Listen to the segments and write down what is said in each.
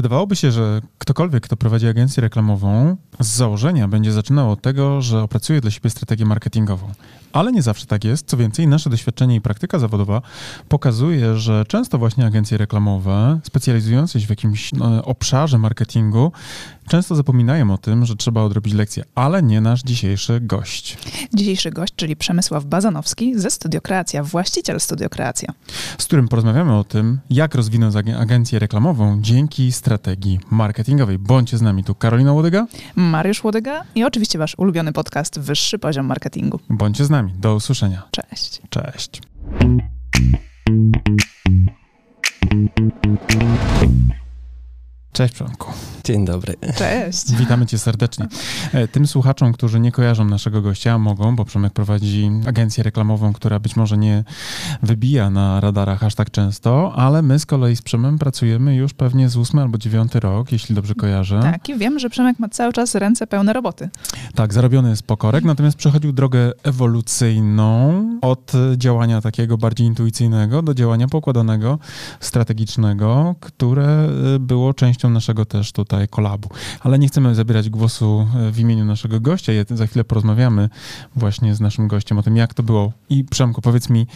Wydawałoby się, że ktokolwiek, kto prowadzi agencję reklamową, z założenia będzie zaczynał od tego, że opracuje dla siebie strategię marketingową. Ale nie zawsze tak jest. Co więcej, nasze doświadczenie i praktyka zawodowa pokazuje, że często właśnie agencje reklamowe, specjalizujące się w jakimś no, obszarze marketingu, często zapominają o tym, że trzeba odrobić lekcję, ale nie nasz dzisiejszy gość. Dzisiejszy gość, czyli Przemysław Bazanowski ze Studio Kreacja, właściciel Studio Kreacja. Z którym porozmawiamy o tym, jak rozwinąć agencję reklamową dzięki strategii marketingowej. Bądźcie z nami tu Karolina Łodyga, Mariusz Łodyga i oczywiście wasz ulubiony podcast Wyższy Poziom Marketingu. Bądźcie z nami. Do usłyszenia. Cześć. Cześć. Cześć Przemku. Dzień dobry. Cześć. Witamy cię serdecznie. E, tym słuchaczom, którzy nie kojarzą naszego gościa, mogą, bo Przemek prowadzi agencję reklamową, która być może nie wybija na radarach aż tak często, ale my z kolei z Przemem pracujemy już pewnie z ósmy albo dziewiąty rok, jeśli dobrze kojarzę. Tak, i wiem, że Przemek ma cały czas ręce pełne roboty. Tak, zarobiony jest pokorek, natomiast przechodził drogę ewolucyjną od działania takiego bardziej intuicyjnego do działania pokładanego, strategicznego, które e, było częścią naszego też tutaj kolabu. Ale nie chcemy zabierać głosu e, w imieniu naszego gościa. Za chwilę porozmawiamy właśnie z naszym gościem o tym, jak to było. I Przemku, powiedz mi,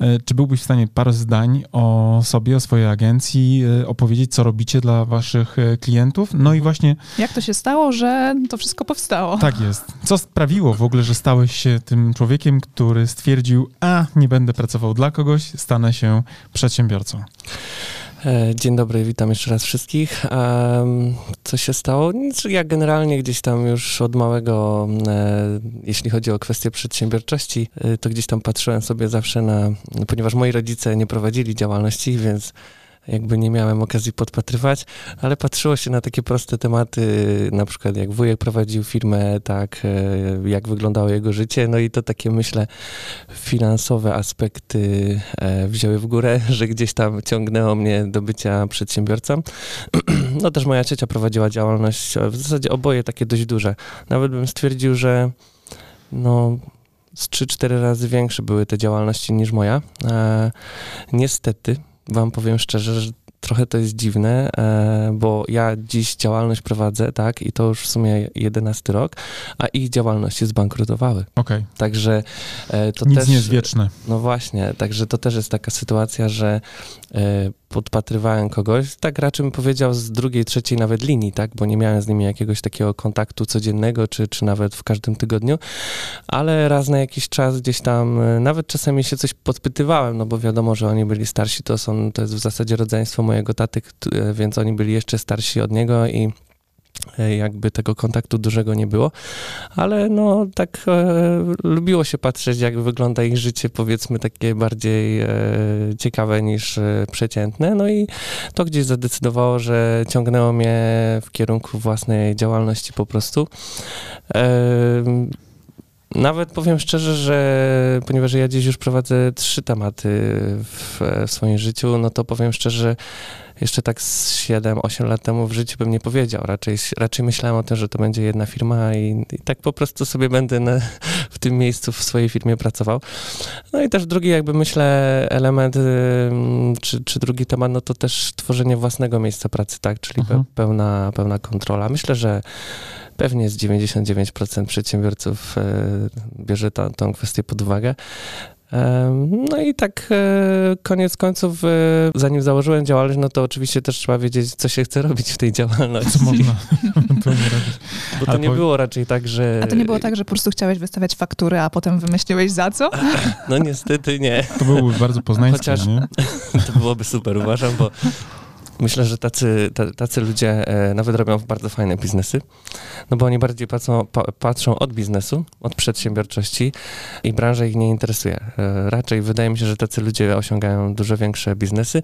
e, czy byłbyś w stanie parę zdań o sobie, o swojej agencji e, opowiedzieć, co robicie dla waszych klientów? No i właśnie... Jak to się stało, że to wszystko powstało? Tak jest. Co sprawiło w ogóle, że stałeś się tym człowiekiem, który stwierdził, a nie będę pracował dla kogoś, stanę się przedsiębiorcą? E, dzień dobry, witam jeszcze raz wszystkich. Co się stało? Ja generalnie gdzieś tam już od małego, e, jeśli chodzi o kwestię przedsiębiorczości, e, to gdzieś tam patrzyłem sobie zawsze na, ponieważ moi rodzice nie prowadzili działalności, więc jakby nie miałem okazji podpatrywać, ale patrzyło się na takie proste tematy, na przykład jak wujek prowadził firmę, tak, e, jak wyglądało jego życie, no i to takie, myślę, finansowe aspekty e, wzięły w górę, że gdzieś tam ciągnęło mnie do bycia przedsiębiorcą. No też moja ciocia prowadziła działalność, w zasadzie oboje takie dość duże. Nawet bym stwierdził, że no z 3-4 razy większe były te działalności niż moja. E, niestety, wam powiem szczerze, że trochę to jest dziwne, e, bo ja dziś działalność prowadzę, tak, i to już w sumie 11 rok, a ich działalności zbankrutowały. Okej. Okay. Także e, to Nic też... nie jest wieczne. No właśnie, także to też jest taka sytuacja, że e, podpatrywałem kogoś, tak raczej bym powiedział z drugiej, trzeciej nawet linii, tak, bo nie miałem z nimi jakiegoś takiego kontaktu codziennego, czy, czy nawet w każdym tygodniu, ale raz na jakiś czas gdzieś tam, nawet czasami się coś podpytywałem, no bo wiadomo, że oni byli starsi, to są, to jest w zasadzie rodzeństwo mojego taty, więc oni byli jeszcze starsi od niego i e, jakby tego kontaktu dużego nie było, ale no tak e, lubiło się patrzeć, jak wygląda ich życie, powiedzmy takie bardziej e, ciekawe niż e, przeciętne, no i to gdzieś zadecydowało, że ciągnęło mnie w kierunku własnej działalności po prostu. Nawet powiem szczerze, że ponieważ ja dziś już prowadzę trzy tematy w, w swoim życiu, no to powiem szczerze, jeszcze tak z 7-8 lat temu w życiu bym nie powiedział. Raczej, raczej myślałem o tym, że to będzie jedna firma i, i tak po prostu sobie będę na, w tym miejscu w swojej firmie pracował. No i też drugi jakby myślę element, czy, czy drugi temat, no to też tworzenie własnego miejsca pracy, tak, czyli mhm. pełna, pełna kontrola. Myślę, że pewnie z 99% przedsiębiorców e, bierze ta, tą kwestię pod uwagę. No i tak e, koniec końców, e, zanim założyłem działalność, no to oczywiście też trzeba wiedzieć, co się chce robić w tej działalności. Co można. Bo to nie było raczej tak, że... A to nie było tak, że po prostu chciałeś wystawiać faktury, a potem wymyśliłeś za co? No niestety nie. To byłoby bardzo poznańskie, Chociaż nie? to byłoby super, uważam, bo Myślę, że tacy, tacy ludzie e, nawet robią bardzo fajne biznesy, no bo oni bardziej patrzą, patrzą od biznesu, od przedsiębiorczości i branża ich nie interesuje. E, raczej wydaje mi się, że tacy ludzie osiągają dużo większe biznesy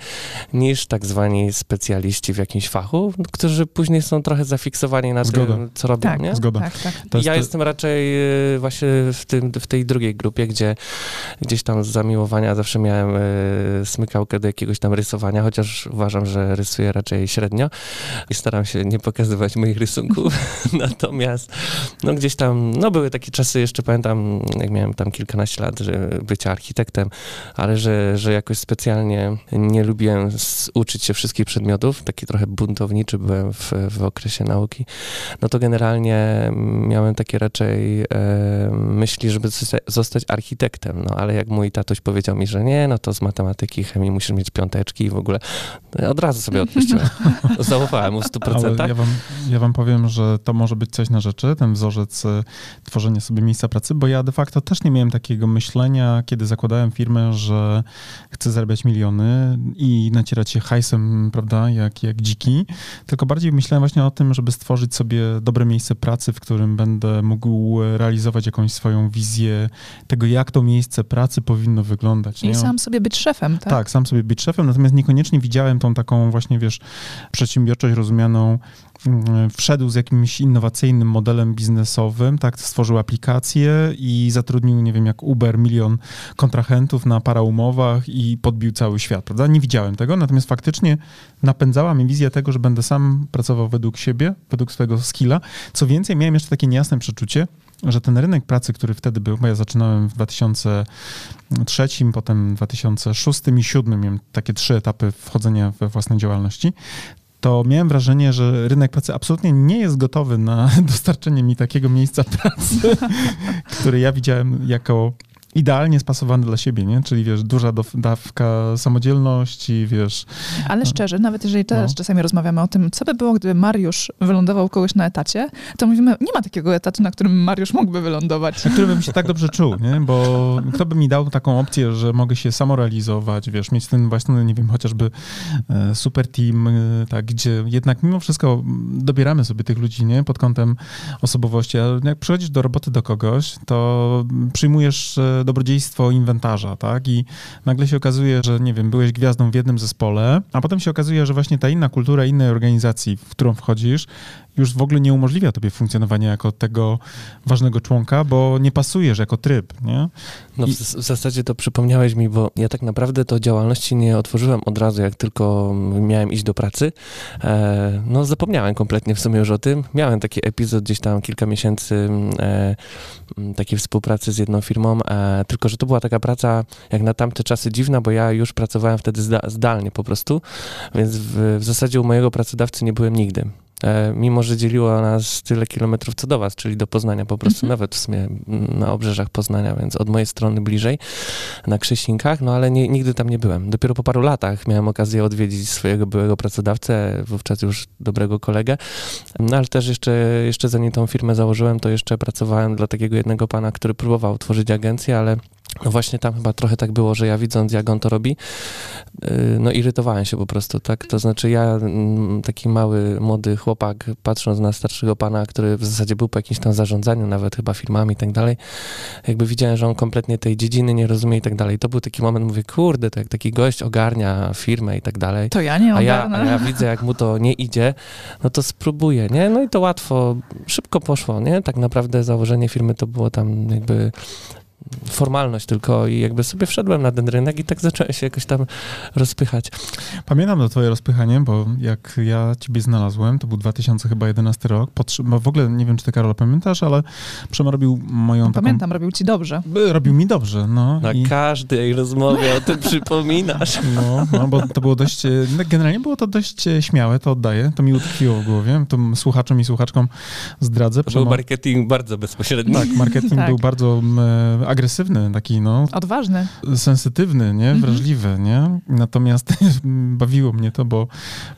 niż tak zwani specjaliści w jakimś fachu, którzy później są trochę zafiksowani na Zgoda. tym, co robią. Tak, nie? Zgoda. Tak, tak. ja to... jestem raczej e, właśnie w, tym, w tej drugiej grupie, gdzie gdzieś tam z zamiłowania zawsze miałem smykałkę do jakiegoś tam rysowania, chociaż uważam, że rysuję raczej średnio i staram się nie pokazywać moich rysunków. Natomiast no gdzieś tam, no były takie czasy, jeszcze pamiętam, jak miałem tam kilkanaście lat, że bycia architektem, ale że, że jakoś specjalnie nie lubiłem uczyć się wszystkich przedmiotów, taki trochę buntowniczy byłem w, w okresie nauki, no to generalnie miałem takie raczej e, myśli, żeby zostać architektem, no ale jak mój tatuś powiedział mi, że nie, no to z matematyki, chemii musisz mieć piąteczki i w ogóle od razu sobie odpuściłem. Zaufałem mu w 100%. Ale ja wam, ja wam powiem, że to może być coś na rzeczy, ten wzorzec e, tworzenia sobie miejsca pracy, bo ja de facto też nie miałem takiego myślenia, kiedy zakładałem firmę, że chcę zarabiać miliony i nacierać się hajsem, prawda, jak, jak dziki, tylko bardziej myślałem właśnie o tym, żeby stworzyć sobie dobre miejsce pracy, w którym będę mógł realizować jakąś swoją wizję tego, jak to miejsce pracy powinno wyglądać. I nie? sam sobie być szefem, tak? Tak, sam sobie być szefem, natomiast niekoniecznie widziałem tą taką właśnie, wiesz, przedsiębiorczość rozumianą wszedł z jakimś innowacyjnym modelem biznesowym, tak, stworzył aplikację i zatrudnił, nie wiem, jak Uber, milion kontrahentów na paraumowach i podbił cały świat, prawda? Nie widziałem tego, natomiast faktycznie napędzała mi wizja tego, że będę sam pracował według siebie, według swojego skilla. Co więcej, miałem jeszcze takie niejasne przeczucie, że ten rynek pracy, który wtedy był, bo ja zaczynałem w 2003, potem w 2006 i 2007 miałem takie trzy etapy wchodzenia we własnej działalności, to miałem wrażenie, że rynek pracy absolutnie nie jest gotowy na dostarczenie mi takiego miejsca pracy, które ja widziałem jako idealnie spasowany dla siebie, nie? Czyli wiesz, duża dawka samodzielności, wiesz. Ale no. szczerze, nawet jeżeli teraz no. czasami rozmawiamy o tym, co by było, gdyby Mariusz wylądował kogoś na etacie, to mówimy, nie ma takiego etatu, na którym Mariusz mógłby wylądować. Na którym bym się tak dobrze czuł, nie? Bo kto by mi dał taką opcję, że mogę się samorealizować, wiesz, mieć ten właśnie, nie wiem, chociażby e, super team, e, tak, gdzie jednak mimo wszystko dobieramy sobie tych ludzi, nie? Pod kątem osobowości, ale jak przychodzisz do roboty do kogoś, to przyjmujesz e, dobrodziejstwo inwentarza, tak? I nagle się okazuje, że nie wiem, byłeś gwiazdą w jednym zespole, a potem się okazuje, że właśnie ta inna kultura innej organizacji, w którą wchodzisz, już w ogóle nie umożliwia tobie funkcjonowania jako tego ważnego członka, bo nie pasujesz jako tryb, nie? No w, w, zasadzie to przypomniałeś mi, bo ja tak naprawdę to działalności nie otworzyłem od razu, jak tylko miałem iść do pracy. E, no zapomniałem kompletnie w sumie już o tym. Miałem taki epizod gdzieś tam kilka miesięcy e, takiej współpracy z jedną firmą, e, tylko że to była taka praca jak na tamte czasy dziwna, bo ja już pracowałem wtedy zda, zdalnie po prostu, więc w, w zasadzie u mojego pracodawcy nie byłem nigdy. E, mimo że dzieliło nas tyle kilometrów co do was, czyli do Poznania po prostu, mhm. nawet w sumie na obrzeżach Poznania, więc od mojej strony bliżej, na Krzysinkach, no ale nie, nigdy tam nie byłem. Dopiero po paru latach miałem okazję odwiedzić swojego byłego pracodawcę, wówczas już dobrego kolegę, no ale też jeszcze, jeszcze zanim tą firmę założyłem, to jeszcze pracowałem dla takiego jednego pana, który próbował tworzyć agencję, ale no właśnie tam chyba trochę tak było, że ja widząc jak on to robi, y, no irytowałem się po prostu, tak? To znaczy ja, mm, taki mały, młody chłopak, patrząc na starszego pana, który w zasadzie był po jakimś tam zarządzaniu, nawet chyba firmami i tak dalej, jakby widziałem, że on kompletnie tej dziedziny nie rozumie i tak dalej. To był taki moment, mówię, kurde, to jak taki gość ogarnia firmę i tak dalej. To ja nie ogarnę. A ja, a ja widzę, jak mu to nie idzie, no to spróbuję, nie? No i to łatwo, szybko poszło, nie? Tak naprawdę założenie firmy to było tam jakby formalność tylko i jakby sobie wszedłem na ten rynek i tak zacząłem się jakoś tam rozpychać. Pamiętam to twoje rozpychanie, bo jak ja ciebie znalazłem, to był 2011 rok, bo w ogóle nie wiem, czy ty Karol pamiętasz, ale Przemo robił moją taką... Pamiętam, robił ci dobrze. Robił mi dobrze, no. Na i... każdej rozmowie o tym przypominasz. No, no, bo to było dość, no, generalnie było to dość śmiałe, to oddaję, to mi utkwiło w głowie, to słuchaczom i słuchaczkom zdradzę. To Przemo... był marketing bardzo bezpośredni. Tak, marketing tak. był bardzo e, agresywny, taki no... Odważny. Sensytywny, nie? Mhm. Wrażliwy, nie? Natomiast bawiło mnie to, bo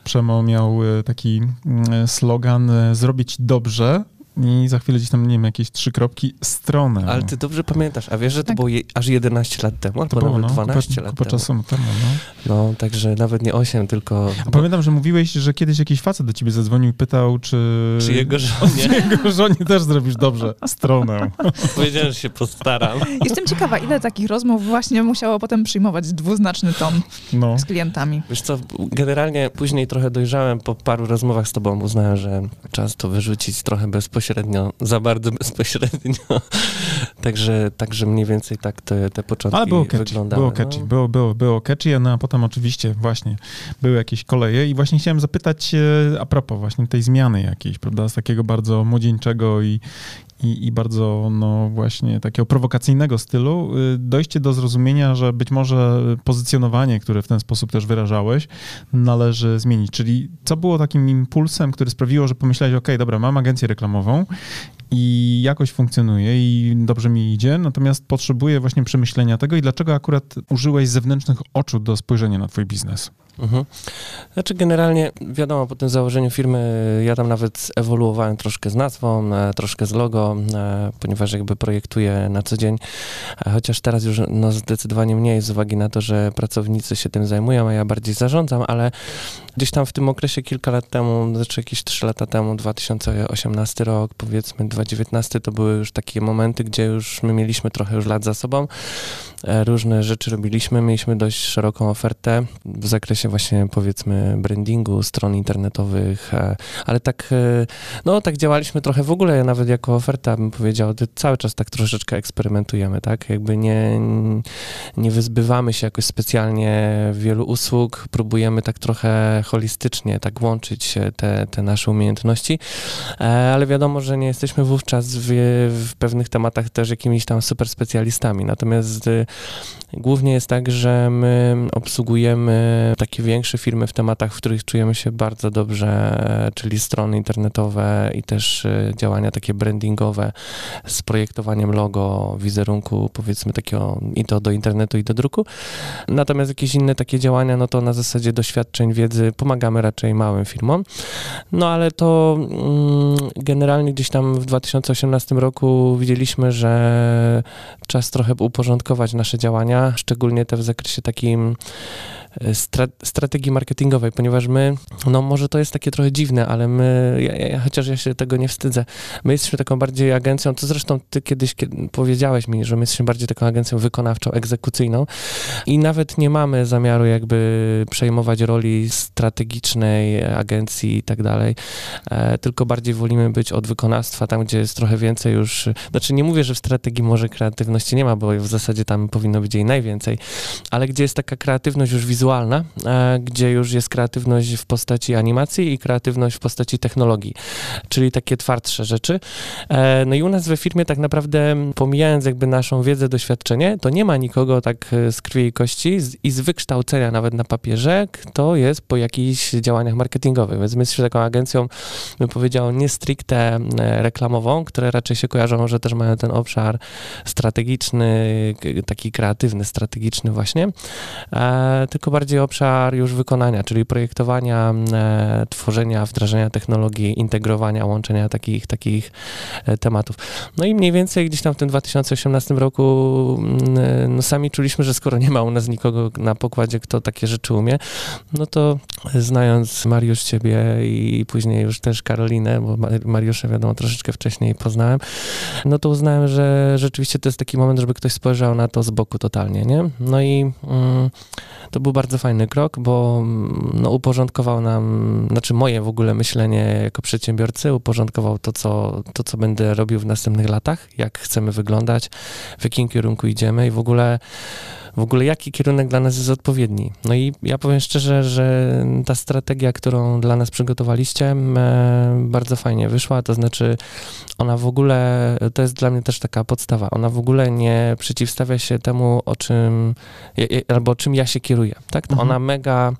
Przemo miał e, taki mm, slogan e, zrobić dobrze, i za chwilę gdzieś tam, nie wiem, jakieś trzy kropki, stronę. Ale ty dobrze pamiętasz, a wiesz, że to tak. było je, aż 11 lat temu, albo było, nawet no, 12 kupa, lat kupa temu. czasu temu, no. No, także nawet nie 8, tylko... A pamiętam, że mówiłeś, że kiedyś jakiś facet do ciebie zadzwonił i pytał, czy... Czy jego żonie. Czy jego żonie też zrobisz dobrze stronę. Powiedziałem, że się postaram. Jestem ciekawa, ile takich rozmów właśnie musiało potem przyjmować dwuznaczny ton no. z klientami. Wiesz co, generalnie później trochę dojrzałem po paru rozmowach z tobą, uznałem, że czas to wyrzucić trochę bezpośrednio bezpośrednio, za bardzo bezpośrednio. także, także mniej więcej tak te, te początki Ale było catchy, wyglądały. było catchy, no. było, było, było catchy, no a potem oczywiście właśnie były jakieś koleje i właśnie chciałem zapytać a propos właśnie tej zmiany jakiejś, prawda, z takiego bardzo młodzieńczego i, i, i, bardzo, no właśnie, takiego prowokacyjnego stylu, y, dojście do zrozumienia, że być może pozycjonowanie, które w ten sposób też wyrażałeś, należy zmienić. Czyli co było takim impulsem, który sprawiło, że pomyślałeś, ok, dobra, mam agencję reklamową i jakoś funkcjonuje i dobrze mi idzie, natomiast potrzebuję właśnie przemyślenia tego i dlaczego akurat użyłeś zewnętrznych oczu do spojrzenia na twój biznes? Mhm. Znaczy generalnie wiadomo, po tym założeniu firmy ja tam nawet ewoluowałem troszkę z nazwą, e, troszkę z logo, e, ponieważ jakby projektuję na co dzień, chociaż teraz już no zdecydowanie mniej z uwagi na to, że pracownicy się tym zajmują, a ja bardziej zarządzam, ale gdzieś tam w tym okresie kilka lat temu, znaczy jakieś trzy lata temu, 2018 rok, powiedzmy 2019, to były już takie momenty, gdzie już my mieliśmy trochę już lat za sobą, e, różne rzeczy robiliśmy, mieliśmy dość szeroką ofertę w zakresie właśnie powiedzmy brandingu, stron internetowych, e, ale tak, e, no tak działaliśmy trochę w ogóle, nawet jako oferta bym powiedział, cały czas tak troszeczkę eksperymentujemy, tak, jakby nie, nie wyzbywamy się jakoś specjalnie wielu usług, próbujemy tak trochę holistycznie tak łączyć te, te nasze umiejętności, e, ale wiadomo, że nie jesteśmy wówczas w, w pewnych tematach też jakimiś tam super specjalistami, natomiast y, głównie jest tak, że my obsługujemy takie większe firmy w tematach, w których czujemy się bardzo dobrze, czyli strony internetowe i też y, działania takie brandingowe z projektowaniem logo, wizerunku, powiedzmy takiego i to do internetu i do druku. Natomiast jakieś inne takie działania, no to na zasadzie doświadczeń, wiedzy pomagamy raczej małym firmom. No ale to mm, generalnie gdzieś tam w 2018 roku widzieliśmy, że czas trochę uporządkować nasze działania, szczególnie te w zakresie takim stra strategii marketingowej, ponieważ my, no może to jest takie trochę dziwne, ale my, ja, ja, chociaż ja się tego nie wstydzę, my jesteśmy taką bardziej agencją, to zresztą ty kiedyś kiedy powiedziałeś mi, że my jesteśmy bardziej taką agencją wykonawczą, egzekucyjną i nawet nie mamy zamiaru jakby przejmować roli strategicznej agencji i tak dalej, e, tylko bardziej wolimy być od wykonawstwa, tam gdzie jest trochę więcej już, znaczy nie mówię, że w strategii może kreatywności nie ma, bo w zasadzie tam powinno być jej najwięcej, ale gdzie jest taka kreatywność już wizualna, wizualna, e, gdzie już jest kreatywność w postaci animacji i kreatywność w postaci technologii, czyli takie twardsze rzeczy. E, no i u nas we firmie tak naprawdę, pomijając jakby naszą wiedzę, doświadczenie, to nie ma nikogo tak e, z krwi i kości i z wykształcenia nawet na papierze, kto jest po jakichś działaniach marketingowych. Więc my jesteśmy taką agencją, bym powiedział, nie stricte reklamową, które raczej się kojarzą, że też mają ten obszar strategiczny, taki kreatywny, strategiczny właśnie, tylko tylko bardziej obszar już wykonania, czyli projektowania, e, tworzenia, wdrażania technologii, integrowania, łączenia takich, takich e, tematów. No i mniej więcej gdzieś tam w tym 2018 roku mm, e, no sami czuliśmy, że skoro nie ma u nas nikogo na pokładzie, kto takie rzeczy umie, no to znając Mariusz ciebie i później już też Karolinę, bo Mariusza wiadomo troszeczkę wcześniej poznałem, no to uznałem, że rzeczywiście to jest taki moment, żeby ktoś spojrzał na to z boku totalnie, nie? No i mm, to był bardzo fajny krok, bo mm, no, uporządkował nam, znaczy moje w ogóle myślenie jako przedsiębiorcy, uporządkował to co, to, co będę robił w następnych latach, jak chcemy wyglądać, w jakim kierunku idziemy i w ogóle w ogóle jaki kierunek dla nas jest odpowiedni. No i ja powiem szczerze, że ta strategia, którą dla nas przygotowaliście, bardzo fajnie wyszła, to znaczy ona w ogóle, to jest dla mnie też taka podstawa, ona w ogóle nie przeciwstawia się temu, o czym, albo czym ja się kieruję, tak? To mhm. ona mega,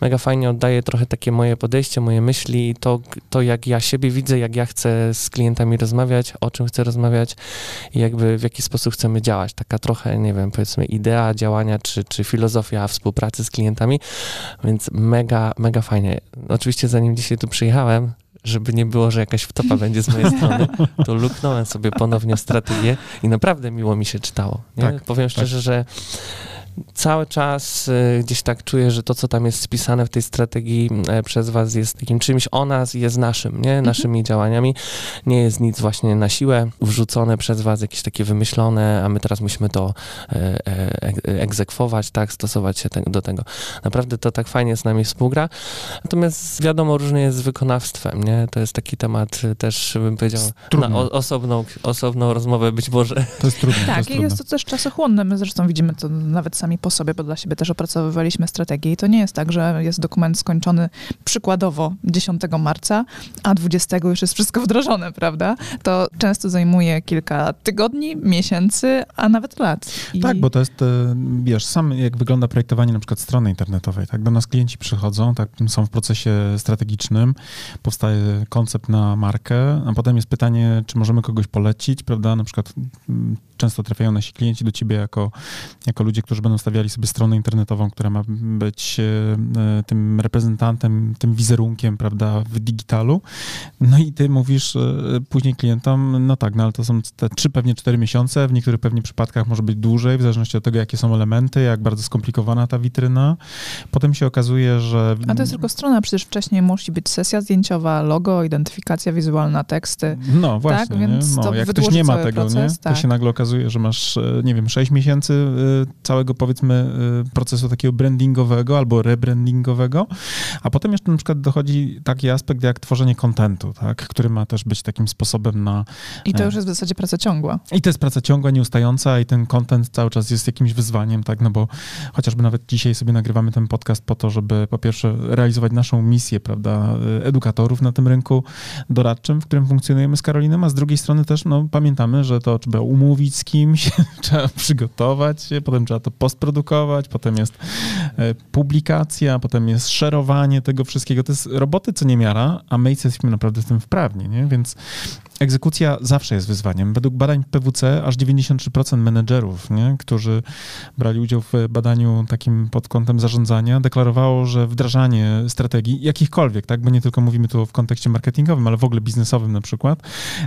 mega fajnie oddaje trochę takie moje podejście, moje myśli, to, to jak ja siebie widzę, jak ja chcę z klientami rozmawiać, o czym chcę rozmawiać i jakby w jaki sposób chcemy działać. Taka trochę, nie wiem, powiedzmy idea działania, czy, czy filozofia współpracy z klientami, więc mega, mega fajnie. Oczywiście zanim dzisiaj tu przyjechałem, żeby nie było, że jakaś wtopa będzie z mojej strony, to luknąłem sobie ponownie strategię i naprawdę miło mi się czytało. Nie? Tak, Powiem tak. szczerze, że cały czas y, gdzieś tak czuję, że to, co tam jest spisane w tej strategii e, przez was jest takim czymś o nas, jest naszym, nie? Naszymi mhm. działaniami. Nie jest nic właśnie na siłę wrzucone przez was, jakieś takie wymyślone, a my teraz musimy to e, e, egzekwować, tak, stosować się do tego. Naprawdę to tak fajnie z nami współgra. Natomiast wiadomo, różnie jest z wykonawstwem, nie? To jest taki temat też, bym powiedział, na osobną, osobną rozmowę być może. To jest trudne. Tak, jest i jest to też czasochłonne. My zresztą widzimy to nawet sami po sobie, bo dla siebie też opracowywaliśmy strategię i to nie jest tak, że jest dokument skończony przykładowo 10 marca, a 20 już jest wszystko wdrożone, prawda? To często zajmuje kilka tygodni, miesięcy, a nawet lat. I... Tak, bo to jest, e, wiesz, sam jak wygląda projektowanie na przykład strony internetowej, tak? Do nas klienci przychodzą, tak, są w procesie strategicznym, powstaje koncept na markę, a potem jest pytanie, czy możemy kogoś polecić, prawda? Na przykład mm, często trafiają nasi klienci do ciebie jako, jako ludzie, którzy będą stawiali sobie stronę internetową, która ma być e, e, tym reprezentantem, tym wizerunkiem, prawda, w digitalu. No i ty mówisz e, później klientom, no tak, no ale to są te trzy, pewnie cztery miesiące, w niektórych pewnie przypadkach może być dłużej, w zależności od tego, jakie są elementy, jak bardzo skomplikowana ta witryna. Potem się okazuje, że... A to jest tylko strona, przecież wcześniej musi być sesja zdjęciowa, logo, identyfikacja wizualna, teksty. No właśnie, tak? Więc no, jak ktoś nie ma tego, proces, nie? to tak. się nagle okazuje, że masz, nie wiem, sześć miesięcy całego powiedzmy y, procesu takiego brandingowego albo rebrandingowego, a potem jeszcze na przykład dochodzi taki aspekt jak tworzenie kontentu, tak, który ma też być takim sposobem na... I to e, już jest w zasadzie praca ciągła. I to jest praca ciągła, nieustająca i ten kontent cały czas jest jakimś wyzwaniem, tak, no bo chociażby nawet dzisiaj sobie nagrywamy ten podcast po to, żeby po pierwsze realizować naszą misję, prawda, edukatorów na tym rynku doradczym, w którym funkcjonujemy z Karoliną, a z drugiej strony też, no, pamiętamy, że to trzeba umówić z kimś, trzeba przygotować się, potem trzeba to postprodukować, potem jest e, publikacja, potem jest szerowanie tego wszystkiego. To jest roboty co niemiara, a my jesteśmy naprawdę w tym wprawni, nie? Więc egzekucja zawsze jest wyzwaniem. Według badań PWC aż 93% menedżerów, nie, którzy brali udział w badaniu takim pod kątem zarządzania, deklarowało, że wdrażanie strategii, jakichkolwiek, tak, bo nie tylko mówimy tu w kontekście marketingowym, ale w ogóle biznesowym na przykład,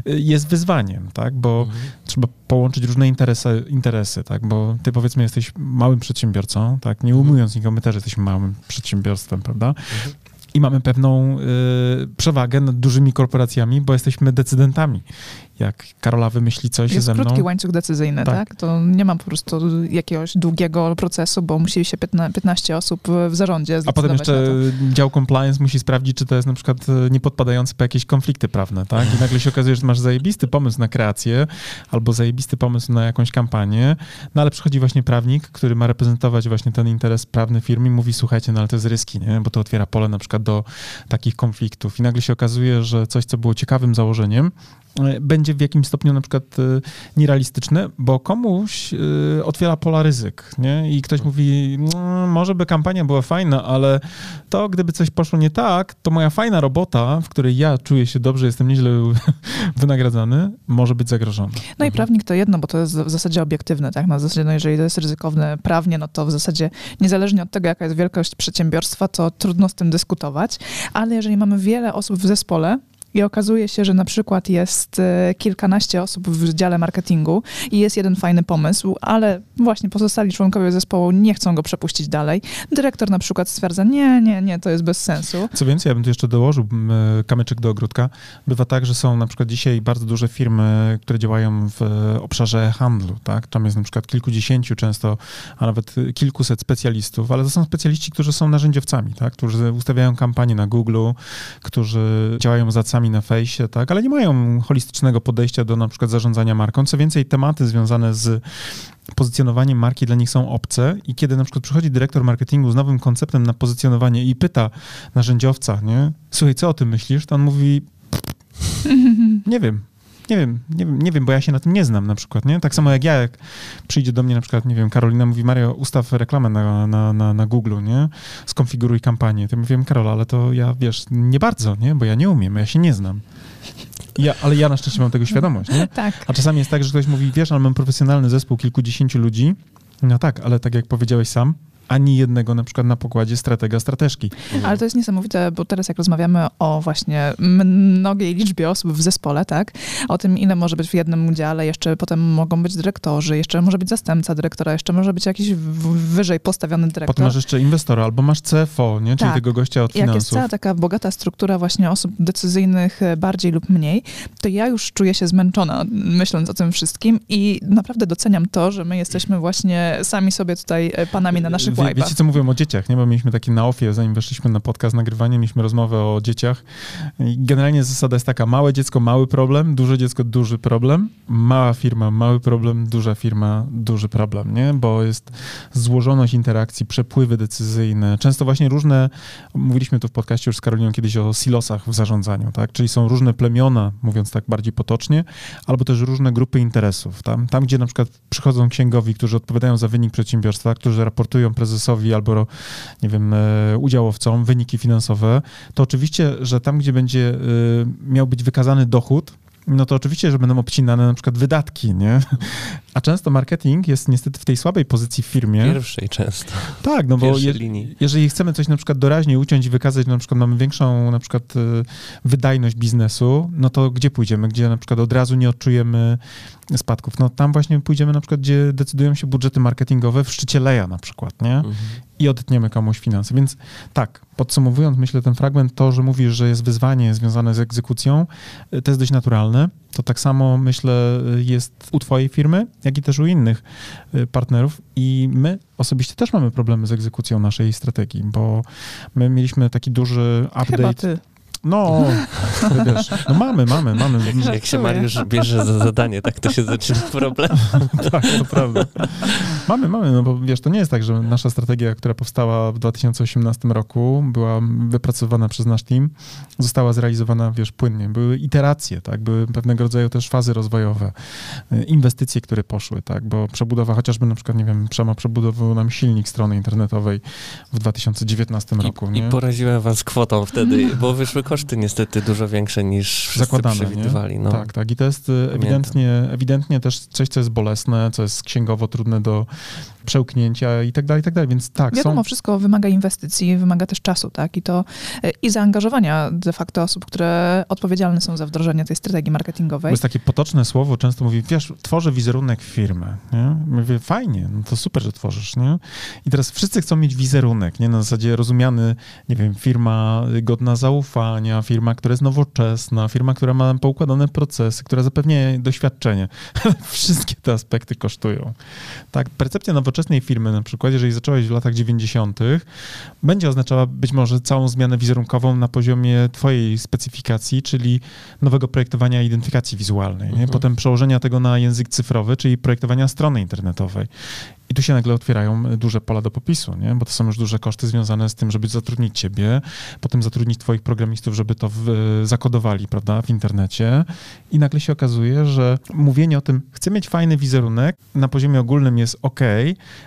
jest wyzwaniem, tak, bo mhm. trzeba połączyć różne interesy, interesy, tak, bo ty powiedzmy jesteś małym przedsiębiorcą, tak, nie mhm. ujmując nikogo, my też jesteśmy małym przedsiębiorstwem, prawda, mhm i mamy pewną y, przewagę nad dużymi korporacjami, bo jesteśmy decydentami jak Karola wymyśli coś jest ze mną. krótki łańcuch decyzyjny, tak. tak. To nie mam po prostu jakiegoś długiego procesu, bo musi się 15 osób w zarządzie A potem jeszcze dział compliance musi sprawdzić, czy to jest na przykład e, nie podpadające po jakieś konflikty prawne, tak? I nagle się okazuje, że masz zajebisty pomysł na kreację albo zajebisty pomysł na jakąś kampanię, no ale przychodzi właśnie prawnik, który ma reprezentować właśnie ten interes prawny firmy i mówi, słuchajcie, no ale to jest ryski, nie? Bo to otwiera pole na przykład do takich konfliktów. I nagle się okazuje, że coś, co było ciekawym założeniem, E, będzie w jakimś stopniu na przykład e, nierealistyczne, bo komuś e, otwiera pola ryzyk, nie? I ktoś mówi, no, może by kampania była fajna, ale to gdyby coś poszło nie tak, to moja fajna robota, w której ja czuję się dobrze, jestem nieźle wynagradzany, może być zagrożona. No i prawnik to jedno, bo to jest w zasadzie obiektywne, tak? Na zasadzie, no jeżeli to jest ryzykowne prawnie, no to w zasadzie niezależnie od tego, jaka jest wielkość przedsiębiorstwa, to trudno z tym dyskutować, ale jeżeli mamy wiele osób w zespole, i okazuje się, że na przykład jest e, kilkanaście osób w dziale marketingu i jest jeden fajny pomysł, ale właśnie pozostali członkowie zespołu nie chcą go przepuścić dalej. Dyrektor na przykład stwierdza, nie, nie, nie, to jest bez sensu. Co więcej, ja bym tu jeszcze dołożył e, kamyczek do ogródka. Bywa tak, że są na przykład dzisiaj bardzo duże firmy, które działają w obszarze handlu, tak? Tam jest na przykład kilkudziesięciu często, a nawet kilkuset specjalistów, ale to są specjaliści, którzy są narzędziowcami, tak? Którzy ustawiają kampanie na Google, którzy działają za sami na fejsie, tak, ale nie mają holistycznego podejścia do na przykład zarządzania marką. Co więcej, tematy związane z pozycjonowaniem marki dla nich są obce i kiedy na przykład przychodzi dyrektor marketingu z nowym konceptem na pozycjonowanie i pyta narzędziowca, nie, słuchaj, co o tym myślisz, to on mówi, nie wiem, nie wiem, nie wiem, nie wiem, bo ja się na tym nie znam na przykład, nie? Tak samo jak ja, jak przyjdzie do mnie na przykład, nie wiem, Karolina mówi, Mario, ustaw reklamę na, na, na, na Google, nie? Skonfiguruj kampanię. To mówię, Karola, ale to ja, wiesz, nie bardzo, nie? Bo ja nie umiem, ja się nie znam. Ja, ale ja na szczęście mam tego świadomość, nie? Tak. A czasami jest tak, że ktoś mówi, wiesz, ale mam profesjonalny zespół kilkudziesięciu ludzi. No tak, ale tak jak powiedziałeś sam, ani jednego na przykład na pokładzie stratega, strateżki. Ale to jest niesamowite, bo teraz jak rozmawiamy o właśnie mnogiej liczbie osób w zespole, tak, o tym ile może być w jednym udziale, jeszcze potem mogą być dyrektorzy, jeszcze może być zastępca dyrektora, jeszcze może być jakiś wyżej postawiony dyrektor. Potem masz jeszcze inwestora, albo masz CFO, nie? czyli tak. tego gościa od finansów. Jak jest cała taka bogata struktura właśnie osób decyzyjnych e, bardziej lub mniej, to ja już czuję się zmęczona myśląc o tym wszystkim i naprawdę doceniam to, że my jesteśmy właśnie sami sobie tutaj e, panami na naszych Wie, Wiecie, co mówią o dzieciach, nie? Bo mieliśmy taki na ofie, zanim weszliśmy na podcast nagrywanie, mieliśmy rozmowę o dzieciach. I generalnie zasada jest taka, małe dziecko, mały problem, duże dziecko, duży problem, mała firma, mały problem, duża firma, duży problem, nie? Bo jest złożoność interakcji, przepływy decyzyjne, często właśnie różne, mówiliśmy tu w podcaście już z Karoliną kiedyś o silosach w zarządzaniu, tak? Czyli są różne plemiona, mówiąc tak bardziej potocznie, albo też różne grupy interesów. Tam, tam gdzie na przykład przychodzą księgowi, którzy odpowiadają za wynik przedsiębiorstwa, którzy raportują prezesowi albo, nie wiem, e, udziałowcom wyniki finansowe, to oczywiście, że tam, gdzie będzie e, miał być wykazany dochód, no to oczywiście, że będą obcinane na przykład wydatki, nie? A często marketing jest niestety w tej słabej pozycji w firmie. Pierwszej często. Tak, no bo je, jeżeli chcemy coś na przykład doraźnie uciąć i wykazać, że na przykład mamy większą na przykład y, wydajność biznesu, no to gdzie pójdziemy? Gdzie na przykład od razu nie odczujemy spadków? No tam właśnie pójdziemy na przykład, gdzie decydują się budżety marketingowe w szczycie leja na przykład, nie? Mhm. I odetniemy komuś finanse. Więc tak, podsumowując, myślę ten fragment, to, że mówisz, że jest wyzwanie związane z egzekucją, y, to jest dość naturalne. To tak samo, myślę, jest u twojej firmy, jak i też u innych y, partnerów. I my osobiście też mamy problemy z egzekucją naszej strategii, bo my mieliśmy taki duży update. Chyba ty. No, wiesz, no mamy, mamy, mamy. Jak, jak się Mariusz bierze za zadanie, tak to się zaczyna problem. tak, to prawda. Mamy, mamy, no bo wiesz, to nie jest tak, że nasza strategia, która powstała w 2018 roku, była wypracowana przez nasz team, została zrealizowana, wiesz, płynnie. Były iteracje, tak, były pewnego rodzaju też fazy rozwojowe, inwestycje, które poszły, tak, bo przebudowa, chociażby na przykład, nie wiem, Przema przebudował nam silnik strony internetowej w 2019 roku, I, nie? I poraziłem was kwotą wtedy, bo wyszły koszty niestety dużo większe niż wszyscy Zakładane, przewidywali. No. Tak, tak. I to jest y, ewidentnie, ewidentnie też coś, co jest bolesne, co jest księgowo trudne do przełknięcia i tak dalej, i tak dalej. Więc tak, Wiadomo, są... wszystko wymaga inwestycji, wymaga też czasu, tak? I to y, i zaangażowania de facto osób, które odpowiedzialne są za wdrożenie tej strategii marketingowej. To jest takie potoczne słowo, często mówi, wiesz, tworzę wizerunek firmy, nie? Mówię, fajnie, no to super, że tworzysz, nie? I teraz wszyscy chcą mieć wizerunek, nie? Na zasadzie rozumiany, nie wiem, firma godna zaufania, firma, która jest nowoczesna, firma, która ma poukładane procesy, która zapewnia doświadczenie. Wszystkie te aspekty kosztują. Tak, percepcja nowoczesnej firmy na przykład, jeżeli zaczęłaś w latach 90., będzie oznaczała być może całą zmianę wizerunkową na poziomie twojej specyfikacji, czyli nowego projektowania identyfikacji wizualnej. Mhm. Potem przełożenia tego na język cyfrowy, czyli projektowania strony internetowej. I tu się nagle otwierają duże pola do popisu, nie? bo to są już duże koszty związane z tym, żeby zatrudnić ciebie, potem zatrudnić twoich programistów, żeby to w, zakodowali prawda, w internecie. I nagle się okazuje, że mówienie o tym, chcę mieć fajny wizerunek, na poziomie ogólnym jest ok,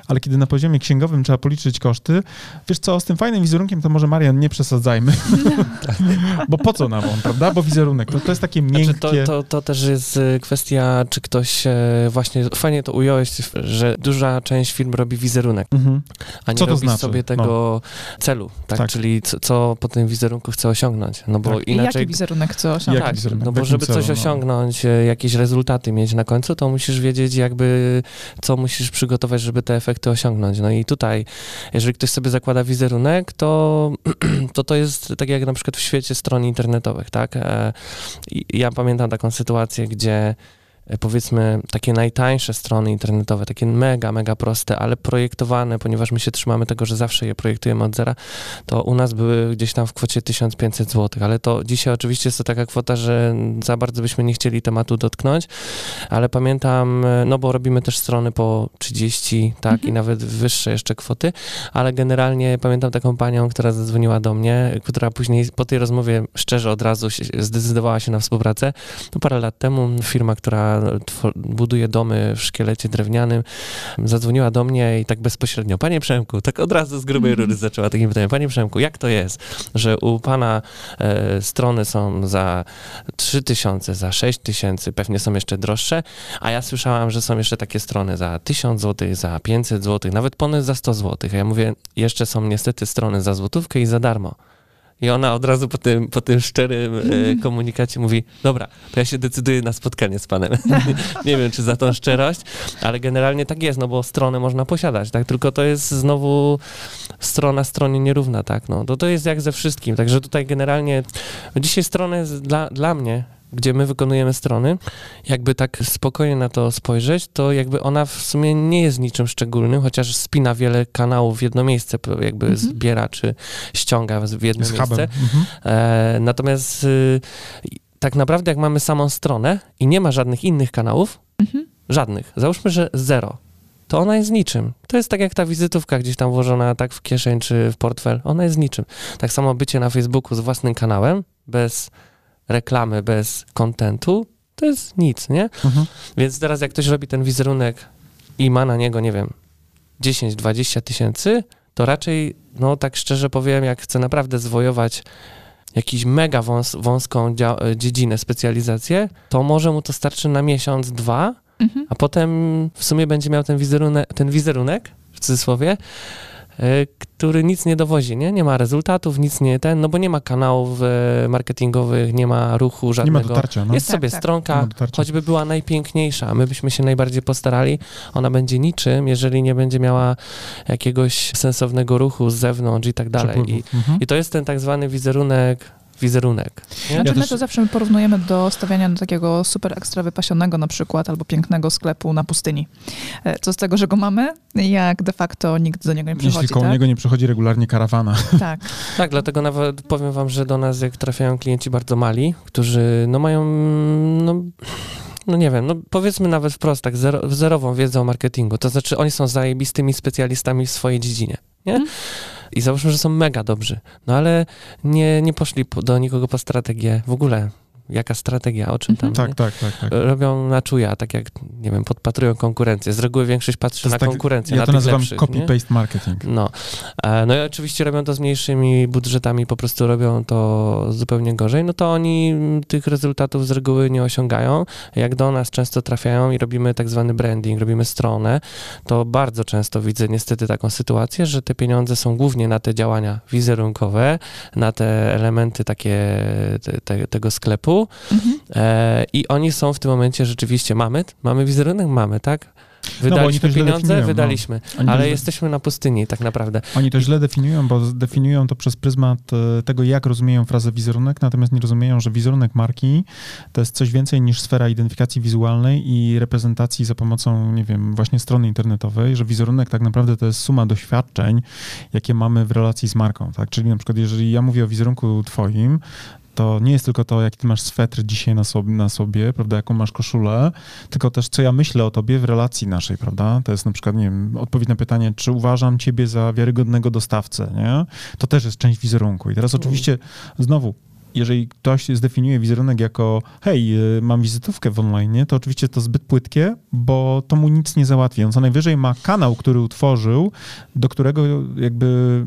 ale kiedy na poziomie księgowym trzeba policzyć koszty, wiesz co, z tym fajnym wizerunkiem to może Marian nie przesadzajmy, bo po co nam on, prawda? Bo wizerunek, to, to jest takie miękkie... Znaczy to, to, to też jest y, kwestia, czy ktoś e, właśnie, fajnie to ująłeś, że duża część część firm robi wizerunek, mhm. a nie co robi znaczy? sobie tego no. celu, tak? tak. Czyli co, co, po tym wizerunku chce osiągnąć, no bo tak. inaczej... Jaki wizerunek chce osiągnąć? Tak, wizerunek? no bo żeby celu, coś no. osiągnąć, no. jakieś rezultaty mieć na końcu, to musisz wiedzieć jakby, co musisz przygotować, żeby te efekty osiągnąć. No i tutaj, jeżeli ktoś sobie zakłada wizerunek, to to, to jest tak jak na przykład w świecie stron internetowych, tak? E, ja pamiętam taką sytuację, gdzie powiedzmy takie najtańsze strony internetowe, takie mega, mega proste, ale projektowane, ponieważ my się trzymamy tego, że zawsze je projektujemy od zera, to u nas były gdzieś tam w kwocie 1500 zł, ale to dzisiaj oczywiście jest to taka kwota, że za bardzo byśmy nie chcieli tematu dotknąć, ale pamiętam, e, no bo robimy też strony po 30, tak, mhm. i nawet wyższe jeszcze kwoty, ale generalnie pamiętam taką panią, która zadzwoniła do mnie, która później po tej rozmowie szczerze od razu zdecydowała się na współpracę. To parę lat temu firma, która buduje domy w szkielecie drewnianym, zadzwoniła do mnie i tak bezpośrednio, panie Przemku, tak od razu z grubej rury zaczęła takim pytaniem, panie Przemku, jak to jest, że u pana e, strony są za 3 tysiące, za 6 tysięcy, pewnie są jeszcze droższe, a ja słyszałam, że są jeszcze takie strony za 1000 zł, za 500 zł, nawet ponad za 100 zł. A ja mówię, jeszcze są niestety strony za złotówkę i za darmo. I ona od razu po tym, po tym szczerym e, komunikacie mówi, dobra, to ja się decyduję na spotkanie z panem. nie wiem, czy za tą szczerość, ale generalnie tak jest, no bo stronę można posiadać, tak? Tylko to jest znowu strona stronie nierówna, tak? No, to, to jest jak ze wszystkim. Także tutaj generalnie dzisiaj strony dla, dla mnie gdzie my wykonujemy strony, jakby tak spokojnie na to spojrzeć, to jakby ona w sumie nie jest niczym szczególnym, chociaż spina wiele kanałów w jedno miejsce, jakby mhm. zbiera czy ściąga w jedno miejsce. Mhm. E, natomiast y, tak naprawdę jak mamy samą stronę i nie ma żadnych innych kanałów, mhm. żadnych, załóżmy, że zero, to ona jest niczym. To jest tak jak ta wizytówka gdzieś tam włożona tak w kieszeń czy w portfel, ona jest niczym. Tak samo bycie na Facebooku z własnym kanałem, bez reklamy, bez kontentu, to jest nic, nie? Mhm. Więc teraz jak ktoś robi ten wizerunek i ma na niego, nie wiem, 10-20 tysięcy, to raczej, no tak szczerze powiem, jak chce naprawdę zwojować jakiś mega wąs, wąską dziedzinę, specjalizację, to może mu to starczy na miesiąc, dwa, mhm. a potem w sumie będzie miał ten wizerunek, ten wizerunek w cudzysłowie, E, który nic nie dowozi, nie? Nie ma rezultatów, nic nie ten, no bo nie ma kanałów e, marketingowych, nie ma ruchu żadnego. Nie ma dotarcia, no. Jest tak, sobie tak. stronka, choćby była najpiękniejsza, my byśmy się najbardziej postarali, ona będzie niczym, jeżeli nie będzie miała jakiegoś sensownego ruchu z zewnątrz i tak dalej. I, mhm. I to jest ten tak zwany wizerunek wizerunek. Nie? Znaczy, ja my też... to zawsze porównujemy do stawiania do takiego super ekstra wypasionego na przykład, albo pięknego sklepu na pustyni. E, co z tego, że go mamy, jak de facto nikt do niego nie przychodzi. Jeśli koło tak? niego nie przychodzi regularnie karawana. Tak. tak, dlatego nawet powiem wam, że do nas jak trafiają klienci bardzo mali, którzy no mają no, no nie wiem, no powiedzmy nawet wprost tak, zero, zerową wiedzę o marketingu. To znaczy oni są zajebistymi specjalistami w swojej dziedzinie, nie? Mm. I załóżmy, że są mega dobrzy, no ale nie, nie poszli do nikogo po strategię w ogóle jaka strategia, o czym tam. Tak, tak, tak, tak, Robią na czuja, tak jak, nie wiem, podpatrują konkurencję. Z reguły większość patrzy na tak, konkurencję. Ja na to nazywam copy-paste marketing. No. E, no i oczywiście robią to z mniejszymi budżetami, po prostu robią to zupełnie gorzej. No to oni tych rezultatów z reguły nie osiągają. Jak do nas często trafiają i robimy tak zwany branding, robimy stronę, to bardzo często widzę niestety taką sytuację, że te pieniądze są głównie na te działania wizerunkowe, na te elementy takie te, te, tego sklepu, mhm. e, i oni są w tym momencie rzeczywiście, mamy, mamy wizerunek, mamy, tak? No, Wydaliśmy no, pieniądze, wydaliśmy, no. ale jesteśmy na pustyni tak naprawdę. Oni to źle definiują, bo definiują to przez pryzmat e, tego, jak rozumieją frazę wizerunek, natomiast nie rozumieją, że wizerunek marki to jest coś więcej niż sfera identyfikacji wizualnej i reprezentacji za pomocą, nie wiem, właśnie strony internetowej, że wizerunek tak naprawdę to jest suma doświadczeń, jakie mamy w relacji z marką, tak? Czyli na przykład, jeżeli ja mówię o wizerunku twoim, to nie jest tylko to, jaki ty masz swetr dzisiaj na sobie, na sobie, prawda, jaką masz koszulę, tylko też co ja myślę o tobie w relacji naszej, prawda? To jest na przykład, nie wiem, odpowiedź na pytanie, czy uważam ciebie za wiarygodnego dostawcę, nie? To też jest część wizerunku. I teraz oczywiście znowu jeżeli ktoś zdefiniuje wizerunek jako hej, y, mam wizytówkę w online, to oczywiście to zbyt płytkie, bo to mu nic nie załatwi. On co najwyżej ma kanał, który utworzył, do którego jakby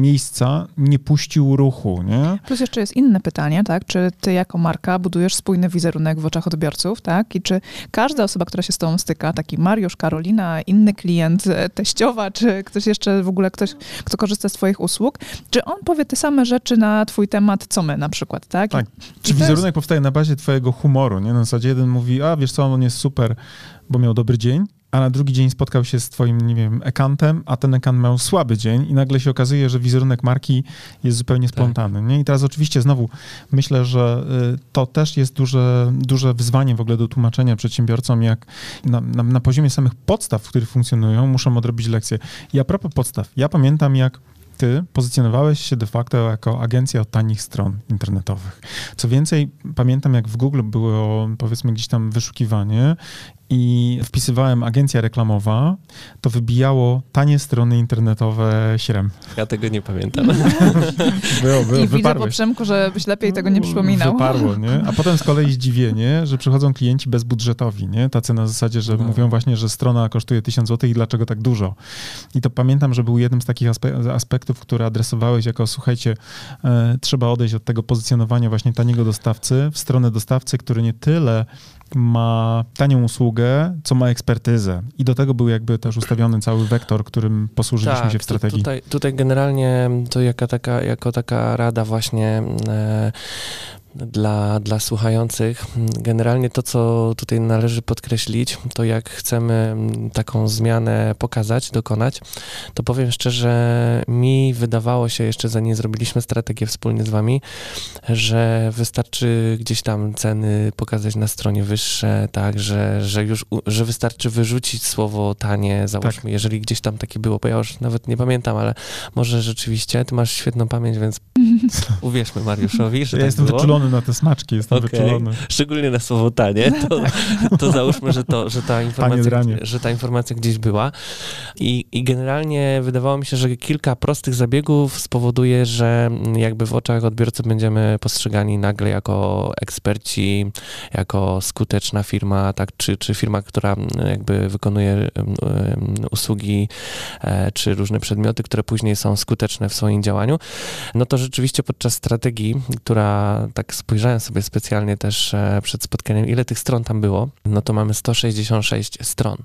miejsca nie puścił ruchu, nie? Plus jeszcze jest inne pytanie, tak? Czy ty jako marka budujesz spójny wizerunek w oczach odbiorców, tak? I czy każda osoba, która się z tobą styka, taki Mariusz, Karolina, inny klient, e, teściowa, czy ktoś jeszcze w ogóle, ktoś, kto korzysta z twoich usług, czy on powie te same rzeczy na twój temat, co my na przykład? Przykład, tak? Tak. Czy wizerunek jest... powstaje na bazie twojego humoru, nie? Na zasadzie jeden mówi, a wiesz co, on jest super, bo miał dobry dzień, a na drugi dzień spotkał się z twoim, nie wiem, ekantem, a ten ekant miał słaby dzień i nagle się okazuje, że wizerunek marki jest zupełnie tak. splątany. Tak. Nie? I teraz oczywiście znowu myślę, że y, to też jest duże, duże wyzwanie w ogóle do tłumaczenia przedsiębiorcom, jak na, na, na poziomie samych podstaw, w których funkcjonują, muszą odrobić lekcje. I a propos podstaw, ja pamiętam jak ty pozycjonowałeś się de facto jako agencja od tanich stron internetowych. Co więcej, pamiętam jak w Google było powiedzmy gdzieś tam wyszukiwanie i wpisywałem agencja reklamowa, to wybijało tanie strony internetowe śrem. Ja tego nie pamiętam. Było, było, I widzę wyparły. po Przemku, że byś lepiej tego nie przypominał. Wyparło, nie? A potem z kolei zdziwienie, że przychodzą klienci bezbudżetowi, nie? Tacy na zasadzie, że No. mówią właśnie, że strona kosztuje 1000 zł i dlaczego tak dużo. I to pamiętam, że był jednym z takich aspe- aspektów, które adresowałeś jako, słuchajcie, e, trzeba odejść od tego pozycjonowania właśnie taniego dostawcy w stronę dostawcy, który nie tyle ma tanią usługę, co ma ekspertyzę. I do tego był jakby też ustawiony cały wektor, którym posłużyliśmy się w Tak, strategii. Tutaj, tutaj generalnie to jaka taka, jako taka rada właśnie e, dla, dla słuchających. Generalnie to, co tutaj należy podkreślić, to jak chcemy taką zmianę pokazać, dokonać, to powiem szczerze, mi wydawało się jeszcze zanim zrobiliśmy strategię wspólnie z wami, że wystarczy gdzieś tam ceny pokazać na stronie wyższe, tak, że, że już, że wystarczy wyrzucić słowo tanie, załóżmy, jeżeli gdzieś tam takie było, bo ja już nawet nie pamiętam, ale może rzeczywiście, ty masz świetną pamięć, więc uwierzmy Mariuszowi, że Ja tak jestem było. Wyczulony na te smaczki, jestem Okej. wyczulony. Szczególnie na słowo tanie, to, to załóżmy, że, to, że, ta informacja, że ta informacja gdzieś była. I, I generalnie wydawało mi się, że kilka prostych zabiegów spowoduje, że jakby w oczach odbiorcy będziemy postrzegani nagle jako eksperci, jako skuteczna firma, tak, czy, czy firma, która jakby wykonuje usługi, e, czy różne przedmioty, które później są skuteczne w swoim działaniu. No to rzeczywiście podczas strategii, która tak spojrzałem sobie specjalnie też e, przed spotkaniem, ile tych stron tam było, no to mamy 166 stron.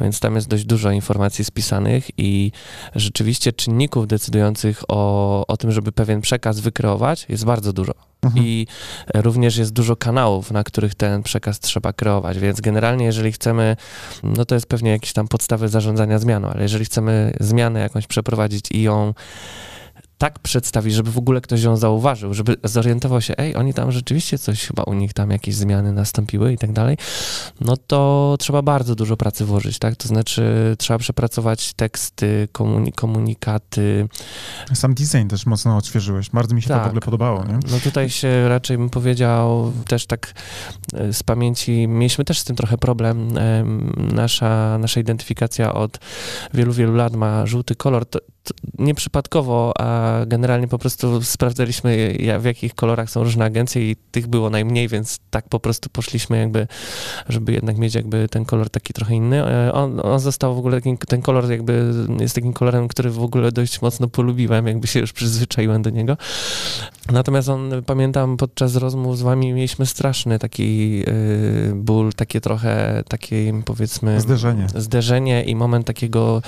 Więc tam jest dość dużo informacji spisanych i rzeczywiście czynników decydujących o, o tym, żeby pewien przekaz wykreować, jest bardzo dużo. Mhm. I również jest dużo kanałów, na których ten przekaz trzeba kreować, więc generalnie jeżeli chcemy, no to jest pewnie jakieś tam podstawy zarządzania zmianą, ale jeżeli chcemy zmianę jakąś przeprowadzić i ją tak przedstawić, żeby w ogóle ktoś ją zauważył, żeby zorientował się, ej, oni tam rzeczywiście coś, chyba u nich tam jakieś zmiany nastąpiły i tak dalej, no to trzeba bardzo dużo pracy włożyć, tak? To znaczy trzeba przepracować teksty, komuni- komunikaty, Sam design też mocno odświeżyłeś. Bardzo mi się to Tak. w ogóle podobało, nie? No tutaj się raczej bym powiedział też tak e, z pamięci, mieliśmy też z tym trochę problem. Em, Nasza, nasza identyfikacja od wielu, wielu lat ma żółty kolor. To, to nieprzypadkowo, a generalnie po prostu sprawdzaliśmy, w jakich kolorach są różne agencje i tych było najmniej, więc tak po prostu poszliśmy jakby, żeby jednak mieć jakby ten kolor taki trochę inny. E, On, on został w ogóle, takim, ten kolor jakby jest takim kolorem, który w ogóle dość mocno polubiłem, jakby się już przyzwyczaiłem do niego. Natomiast on, pamiętam, podczas rozmów z wami mieliśmy straszny taki y, ból, takie trochę, takie powiedzmy... Zderzenie. Zderzenie i moment takiego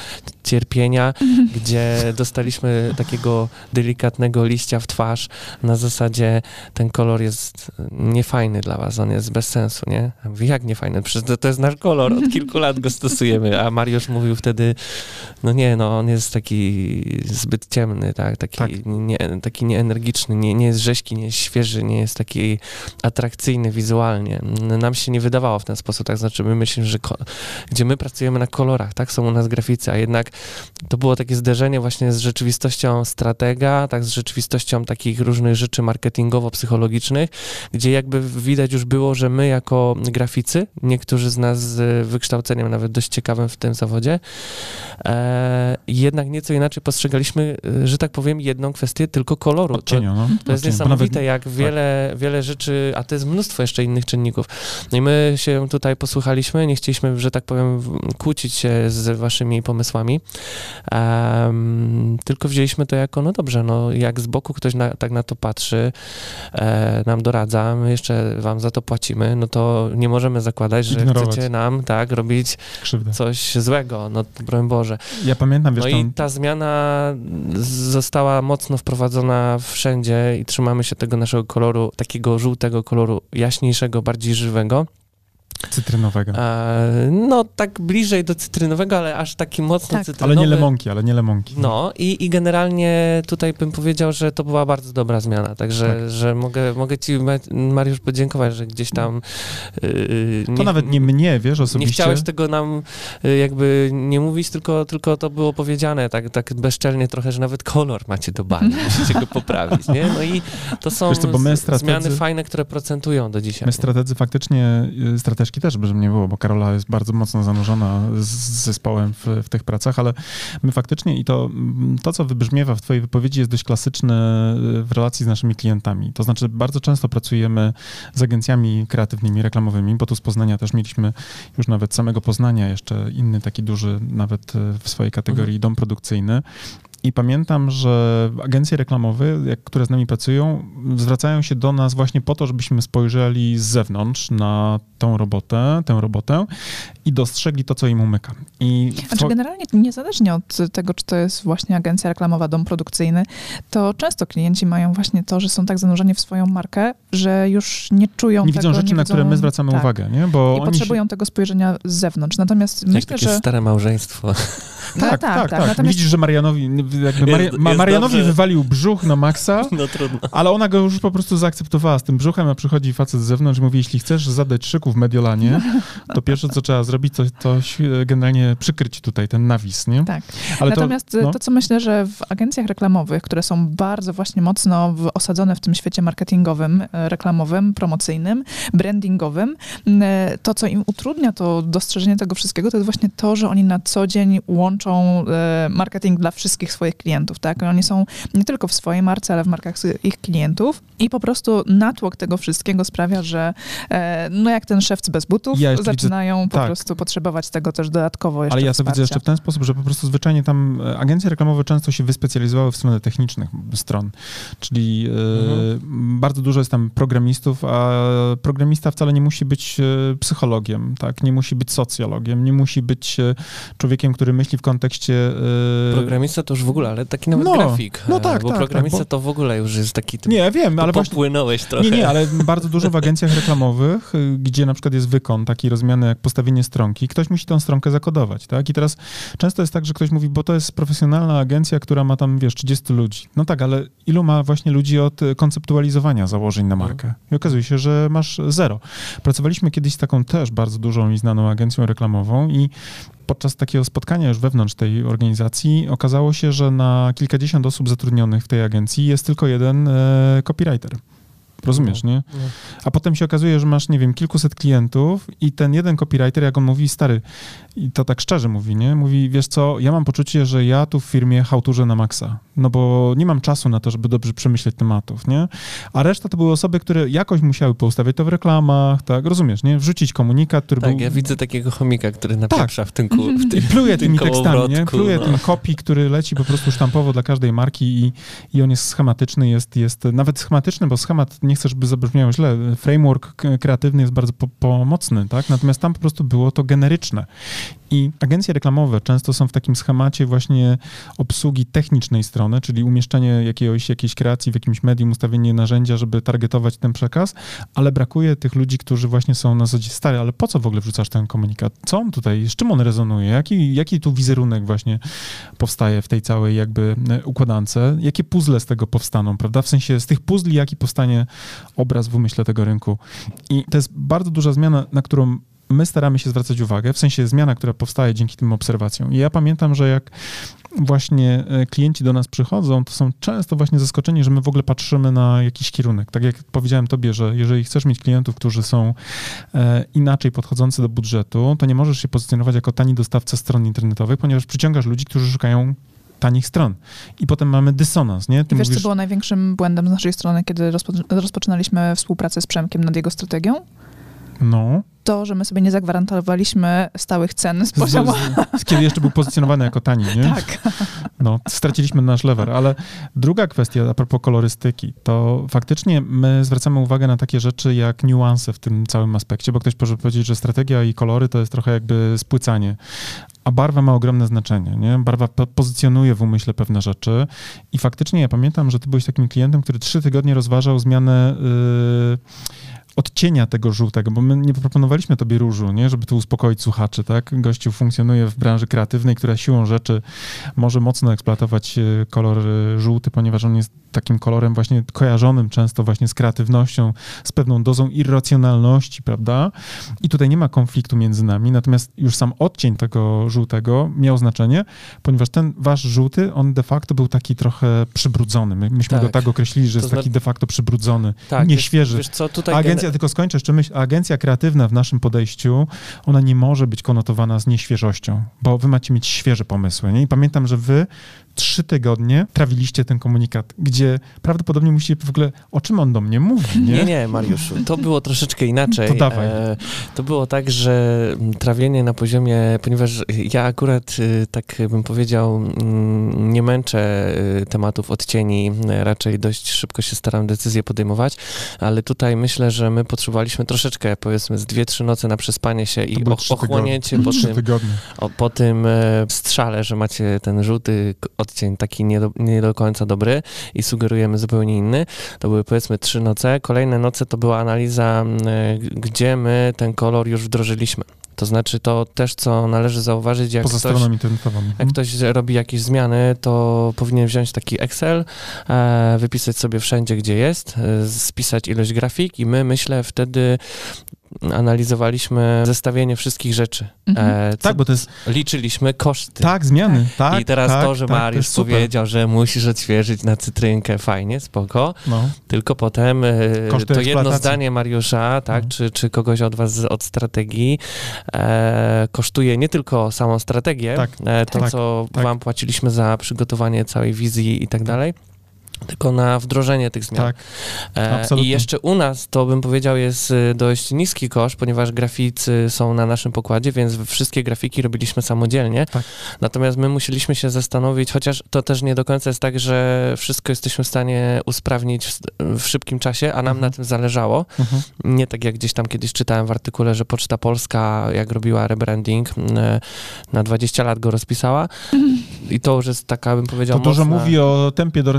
cierpienia, gdzie dostaliśmy takiego delikatnego liścia w twarz na zasadzie ten kolor jest niefajny dla was, on jest bez sensu, nie? Ja mówię, jak niefajny? Przecież to, to jest nasz kolor, od kilku lat go stosujemy, a Mariusz mówił wtedy, no nie, no on jest taki zbyt ciemny, tak? Taki, Tak. Nie, taki nieenergiczny, nie, nie jest rzeźki, nie jest świeży, nie jest taki atrakcyjny wizualnie. Nam się nie wydawało w ten sposób, tak? Znaczy my myślimy, że gdzie my pracujemy na kolorach, tak? Są u nas graficy, a jednak to było takie zderzenie właśnie z rzeczywistością stratega, tak? Z rzeczywistością takich różnych rzeczy marketingowo-psychologicznych, gdzie jakby widać już było, że my jako graficy, niektórzy z nas z wykształceniem nawet dość ciekawym w tym zawodzie, e, jednak nieco inaczej postrzegaliśmy, e, że tak powiem, jedną kwestię tylko koloru. To, no. to jest bo nawet- niesamowite, jak wiele, wiele rzeczy, a to jest mnóstwo jeszcze innych czynników. No i my się tutaj posłuchaliśmy, nie chcieliśmy, że tak powiem, kłócić się z waszymi pomysłami, em, tylko wzięliśmy to jako, no dobrze, no jak z boku ktoś na, tak na to patrzy, e, nam doradza, my jeszcze wam za to płacimy, no to nie możemy zakładać, że Ignorować. chcecie nam, tak, robić Krzywdę. coś złego, no broń Boże. Ja pamiętam, wiesz, No tam, i ta zmiana została mocno wprowadzona wszędzie i trzymamy się tego naszego koloru, takiego żółtego koloru, jaśniejszego, bardziej żywego. Cytrynowego. E, no, tak bliżej do cytrynowego, ale aż taki mocno Tak. cytrynowy. Ale nie lemonki, ale nie lemonki. No i, i generalnie tutaj bym powiedział, że to była bardzo dobra zmiana, także Tak. że mogę, mogę ci Ma- Mariusz podziękować, że gdzieś tam yy, To nawet nie mnie, wiesz, nie osobiście. chciałeś tego nam y, jakby nie mówić, tylko, tylko to było powiedziane tak, tak bezczelnie trochę, że nawet kolor macie do bani, musicie go poprawić, nie? No i to są co, bo my z- strategzy- zmiany fajne, które procentują do dzisiaj. My strategzy faktycznie, y, strateżki Agnieszki też, żeby nie było, bo Karola jest bardzo mocno zanurzona z zespołem w, w tych pracach, ale my faktycznie i to, to, co wybrzmiewa w twojej wypowiedzi jest dość klasyczne w relacji z naszymi klientami. To znaczy bardzo często pracujemy z agencjami kreatywnymi, reklamowymi, bo tu z Poznania też mieliśmy już nawet samego Poznania jeszcze inny taki duży, nawet w swojej kategorii mhm. dom produkcyjny. I pamiętam, że agencje reklamowe, które z nami pracują, zwracają się do nas właśnie po to, żebyśmy spojrzeli z zewnątrz na tą robotę, tę robotę i dostrzegli to, co im umyka. I znaczy generalnie niezależnie od tego, czy to jest właśnie agencja reklamowa, dom produkcyjny, to często klienci mają właśnie to, że są tak zanurzeni w swoją markę, że już nie czują nie tego. Widzą rzeczy, nie widzą, na które my zwracamy tak. uwagę, nie? Bo I potrzebują się... tego spojrzenia z zewnątrz. Natomiast Jak myślę, takie że... stare małżeństwo. Tak, tak, tak. tak, tak. Natomiast... Widzisz, że Marianowi, jakby jest, jest Marianowi dobrze. wywalił brzuch na maksa, no, trudno. ale ona go już po prostu zaakceptowała z tym brzuchem, a przychodzi facet z zewnątrz i mówi, jeśli chcesz zadać szyku w Mediolanie, to pierwsze, co trzeba zrobić, to, to generalnie przykryć tutaj ten nawis, nie? Tak. Ale Natomiast to, no. to, co myślę, że w agencjach reklamowych, które są bardzo właśnie mocno osadzone w tym świecie marketingowym, e, reklamowym, promocyjnym, brandingowym, to, co im utrudnia to dostrzeżenie tego wszystkiego, to jest właśnie to, że oni na co dzień łączą e, marketing dla wszystkich swoich klientów, tak? Oni są nie tylko w swojej marce, ale w markach ich klientów i po prostu natłok tego wszystkiego sprawia, że e, no jak ten szewc bez butów ja zaczynają widzę, po tak. Prostu potrzebować tego też dodatkowo jeszcze Ale ja to widzę jeszcze w ten sposób, że po prostu zwyczajnie tam e, agencje reklamowe często się wyspecjalizowały w stronę technicznych stron, czyli mhm. bardzo dużo jest tam programistów, a programista wcale nie musi być psychologiem, tak? Nie musi być socjologiem, nie musi być człowiekiem, który myśli w kontekście... Programista to już w ogóle, ale taki nawet no, grafik. No tak, Bo tak, programista tak, bo... to w ogóle już jest taki... Typ, nie, wiem, ale popłynąłeś właśnie... trochę. Nie, nie, ale bardzo dużo w agencjach reklamowych, y, gdzie na przykład jest wykon taki rozumiany jak postawienie stronki, ktoś musi tą stronkę zakodować, tak? I teraz często jest tak, że ktoś mówi, bo to jest profesjonalna agencja, która ma tam, wiesz, 30 ludzi. No tak, ale ilu ma właśnie ludzi od konceptualizowania założeń na markę? I okazuje się, że masz zero. Pracowaliśmy kiedyś z taką też bardzo dużą i znaną agencją reklamową i podczas takiego spotkania już wewnątrz tej organizacji okazało się, że na kilkadziesiąt osób zatrudnionych w tej agencji jest tylko jeden e, copywriter. Rozumiesz, no, nie? No. A potem się okazuje, że masz, nie wiem, kilkuset klientów i ten jeden copywriter, jak on mówi, stary, i to tak szczerze mówi, nie? Mówi, wiesz co, ja mam poczucie, że ja tu w firmie hałturzę na maksa, no bo nie mam czasu na to, żeby dobrze przemyśleć tematów, nie? A reszta to były osoby, które jakoś musiały poustawiać to w reklamach, tak? Rozumiesz, nie? Wrzucić komunikat, który tak, był... ja widzę takiego chomika, który napieprza tak. w tym, ku, w tym Pluje tymi tekstami, nie? Pluje no. tym kopii, który leci po prostu sztampowo dla każdej marki i, i on jest schematyczny, jest, jest nawet schematyczny, bo schemat nie chcę, żeby zabrzmiało źle, framework kreatywny jest bardzo po pomocny, tak? Natomiast tam po prostu było to generyczne. I agencje reklamowe często są w takim schemacie właśnie obsługi technicznej strony, czyli umieszczenie jakiegoś, jakiejś kreacji w jakimś medium, ustawienie narzędzia, żeby targetować ten przekaz, ale brakuje tych ludzi, którzy właśnie są na zasadzie stary, ale po co w ogóle wrzucasz ten komunikat? Co on tutaj, z czym on rezonuje? Jaki, jaki tu wizerunek właśnie powstaje w tej całej jakby e, układance? Jakie puzzle z tego powstaną, prawda? W sensie z tych puzli, jaki powstanie obraz w umyśle tego rynku. I to jest bardzo duża zmiana, na którą my staramy się zwracać uwagę, w sensie zmiana, która powstaje dzięki tym obserwacjom. I ja pamiętam, że jak właśnie e, klienci do nas przychodzą, to są często właśnie zaskoczeni, że my w ogóle patrzymy na jakiś kierunek. Tak jak powiedziałem tobie, że jeżeli chcesz mieć klientów, którzy są e, inaczej podchodzący do budżetu, to nie możesz się pozycjonować jako tani dostawca stron internetowych, ponieważ przyciągasz ludzi, którzy szukają tanich stron. I potem mamy dysonans, nie? Ty I wiesz, mówisz... co było największym błędem z naszej strony, kiedy rozpo rozpoczynaliśmy współpracę z Przemkiem nad jego strategią? No to, że my sobie nie zagwarantowaliśmy stałych cen z poziomu... Z, z, kiedy jeszcze był pozycjonowany jako tani, nie? Tak. No, straciliśmy nasz lever, ale druga kwestia a propos kolorystyki, to faktycznie my zwracamy uwagę na takie rzeczy jak niuanse w tym całym aspekcie, bo ktoś może powiedzieć, że strategia i kolory to jest trochę jakby spłycanie, a barwa ma ogromne znaczenie, nie? Barwa pozycjonuje w umyśle pewne rzeczy i faktycznie ja pamiętam, że ty byłeś takim klientem, który trzy tygodnie rozważał zmianę yy, odcienia tego żółtego, bo my nie proponowaliśmy tobie różu, nie, żeby tu uspokoić słuchaczy, tak? Gościu funkcjonuje w branży kreatywnej, która siłą rzeczy może mocno eksploatować e, kolor e, żółty, ponieważ on jest takim kolorem właśnie kojarzonym często właśnie z kreatywnością, z pewną dozą irracjonalności, prawda? I tutaj nie ma konfliktu między nami, natomiast już sam odcień tego żółtego miał znaczenie, ponieważ ten wasz żółty, on de facto był taki trochę przybrudzony. My, myśmy tak. go tak określili, że to jest taki de facto przybrudzony, tak, nieświeży. Wiesz, wiesz co, tutaj agencja agencja, tylko skończę jeszcze myśl, agencja kreatywna w naszym podejściu, ona nie może być konotowana z nieświeżością, bo wy macie mieć świeże pomysły, nie? I pamiętam, że wy trzy tygodnie trawiliście ten komunikat, gdzie prawdopodobnie musicie w ogóle, o czym on do mnie mówi, nie? Nie, nie, Mariuszu, to było troszeczkę inaczej. To dawaj. E, to było tak, że trawienie na poziomie, ponieważ ja akurat, y, tak bym powiedział, mm, nie męczę y, tematów odcieni, y, raczej dość szybko się staram decyzje podejmować, ale tutaj myślę, że my potrzebowaliśmy troszeczkę, powiedzmy, z dwie, trzy noce na przespanie się i och- ochłonięcie po tym, o, po tym e, strzale, że macie ten żółty k- odcień taki nie do, nie do końca dobry i sugerujemy zupełnie inny. To były powiedzmy trzy noce. Kolejne noce to była analiza, e, gdzie my ten kolor już wdrożyliśmy. To znaczy to też, co należy zauważyć, jak Poza ktoś, jak ktoś robi jakieś zmiany, to powinien wziąć taki Excel, e, wypisać sobie wszędzie, gdzie jest, e, spisać ilość grafik i my, myślę, wtedy analizowaliśmy zestawienie wszystkich rzeczy. Mhm. E, co Tak, bo to jest, liczyliśmy koszty. tak, zmiany, tak. I teraz tak, to, że tak, Mariusz super. powiedział, że musisz odświeżyć na cytrynkę, fajnie, spoko. No. Tylko potem e, Koszty to jedno zdanie Mariusza, tak, Mhm. czy, czy kogoś od was od strategii e, kosztuje nie tylko samą strategię, Tak, e, to tak, co tak. wam płaciliśmy za przygotowanie całej wizji i tak dalej, tylko na wdrożenie tych zmian. tak. E, Absolutnie. I jeszcze u nas to bym powiedział jest y, dość niski koszt, ponieważ graficy są na naszym pokładzie, więc wszystkie grafiki robiliśmy samodzielnie. Tak. Natomiast my musieliśmy się zastanowić, chociaż to też nie do końca jest tak, że wszystko jesteśmy w stanie usprawnić w, w szybkim czasie, a nam Mhm. na tym zależało. Mhm. Nie tak jak gdzieś tam kiedyś czytałem w artykule, że Poczta Polska, jak robiła rebranding, m, na 20 lat go rozpisała. I to już jest taka, bym powiedział, To dużo mocna, mówi o tempie do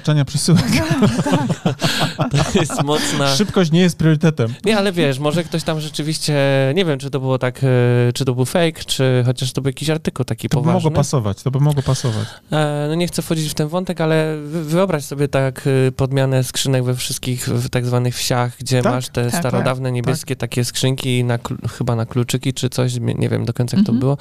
dostarczania przesyłek. to jest mocna... Szybkość nie jest priorytetem. Nie, ale wiesz, może ktoś tam rzeczywiście, nie wiem, czy to było tak, e, czy to był fake, czy chociaż to był jakiś artykuł taki To by poważny. mogło pasować, to by mogło pasować. E, No nie chcę wchodzić w ten wątek, ale wy- wyobraź sobie tak e, podmianę skrzynek we wszystkich w tak zwanych wsiach, gdzie Tak, masz te tak, starodawne niebieskie takie skrzynki, na, chyba na kluczyki czy coś, nie wiem do końca jak to Mhm. było.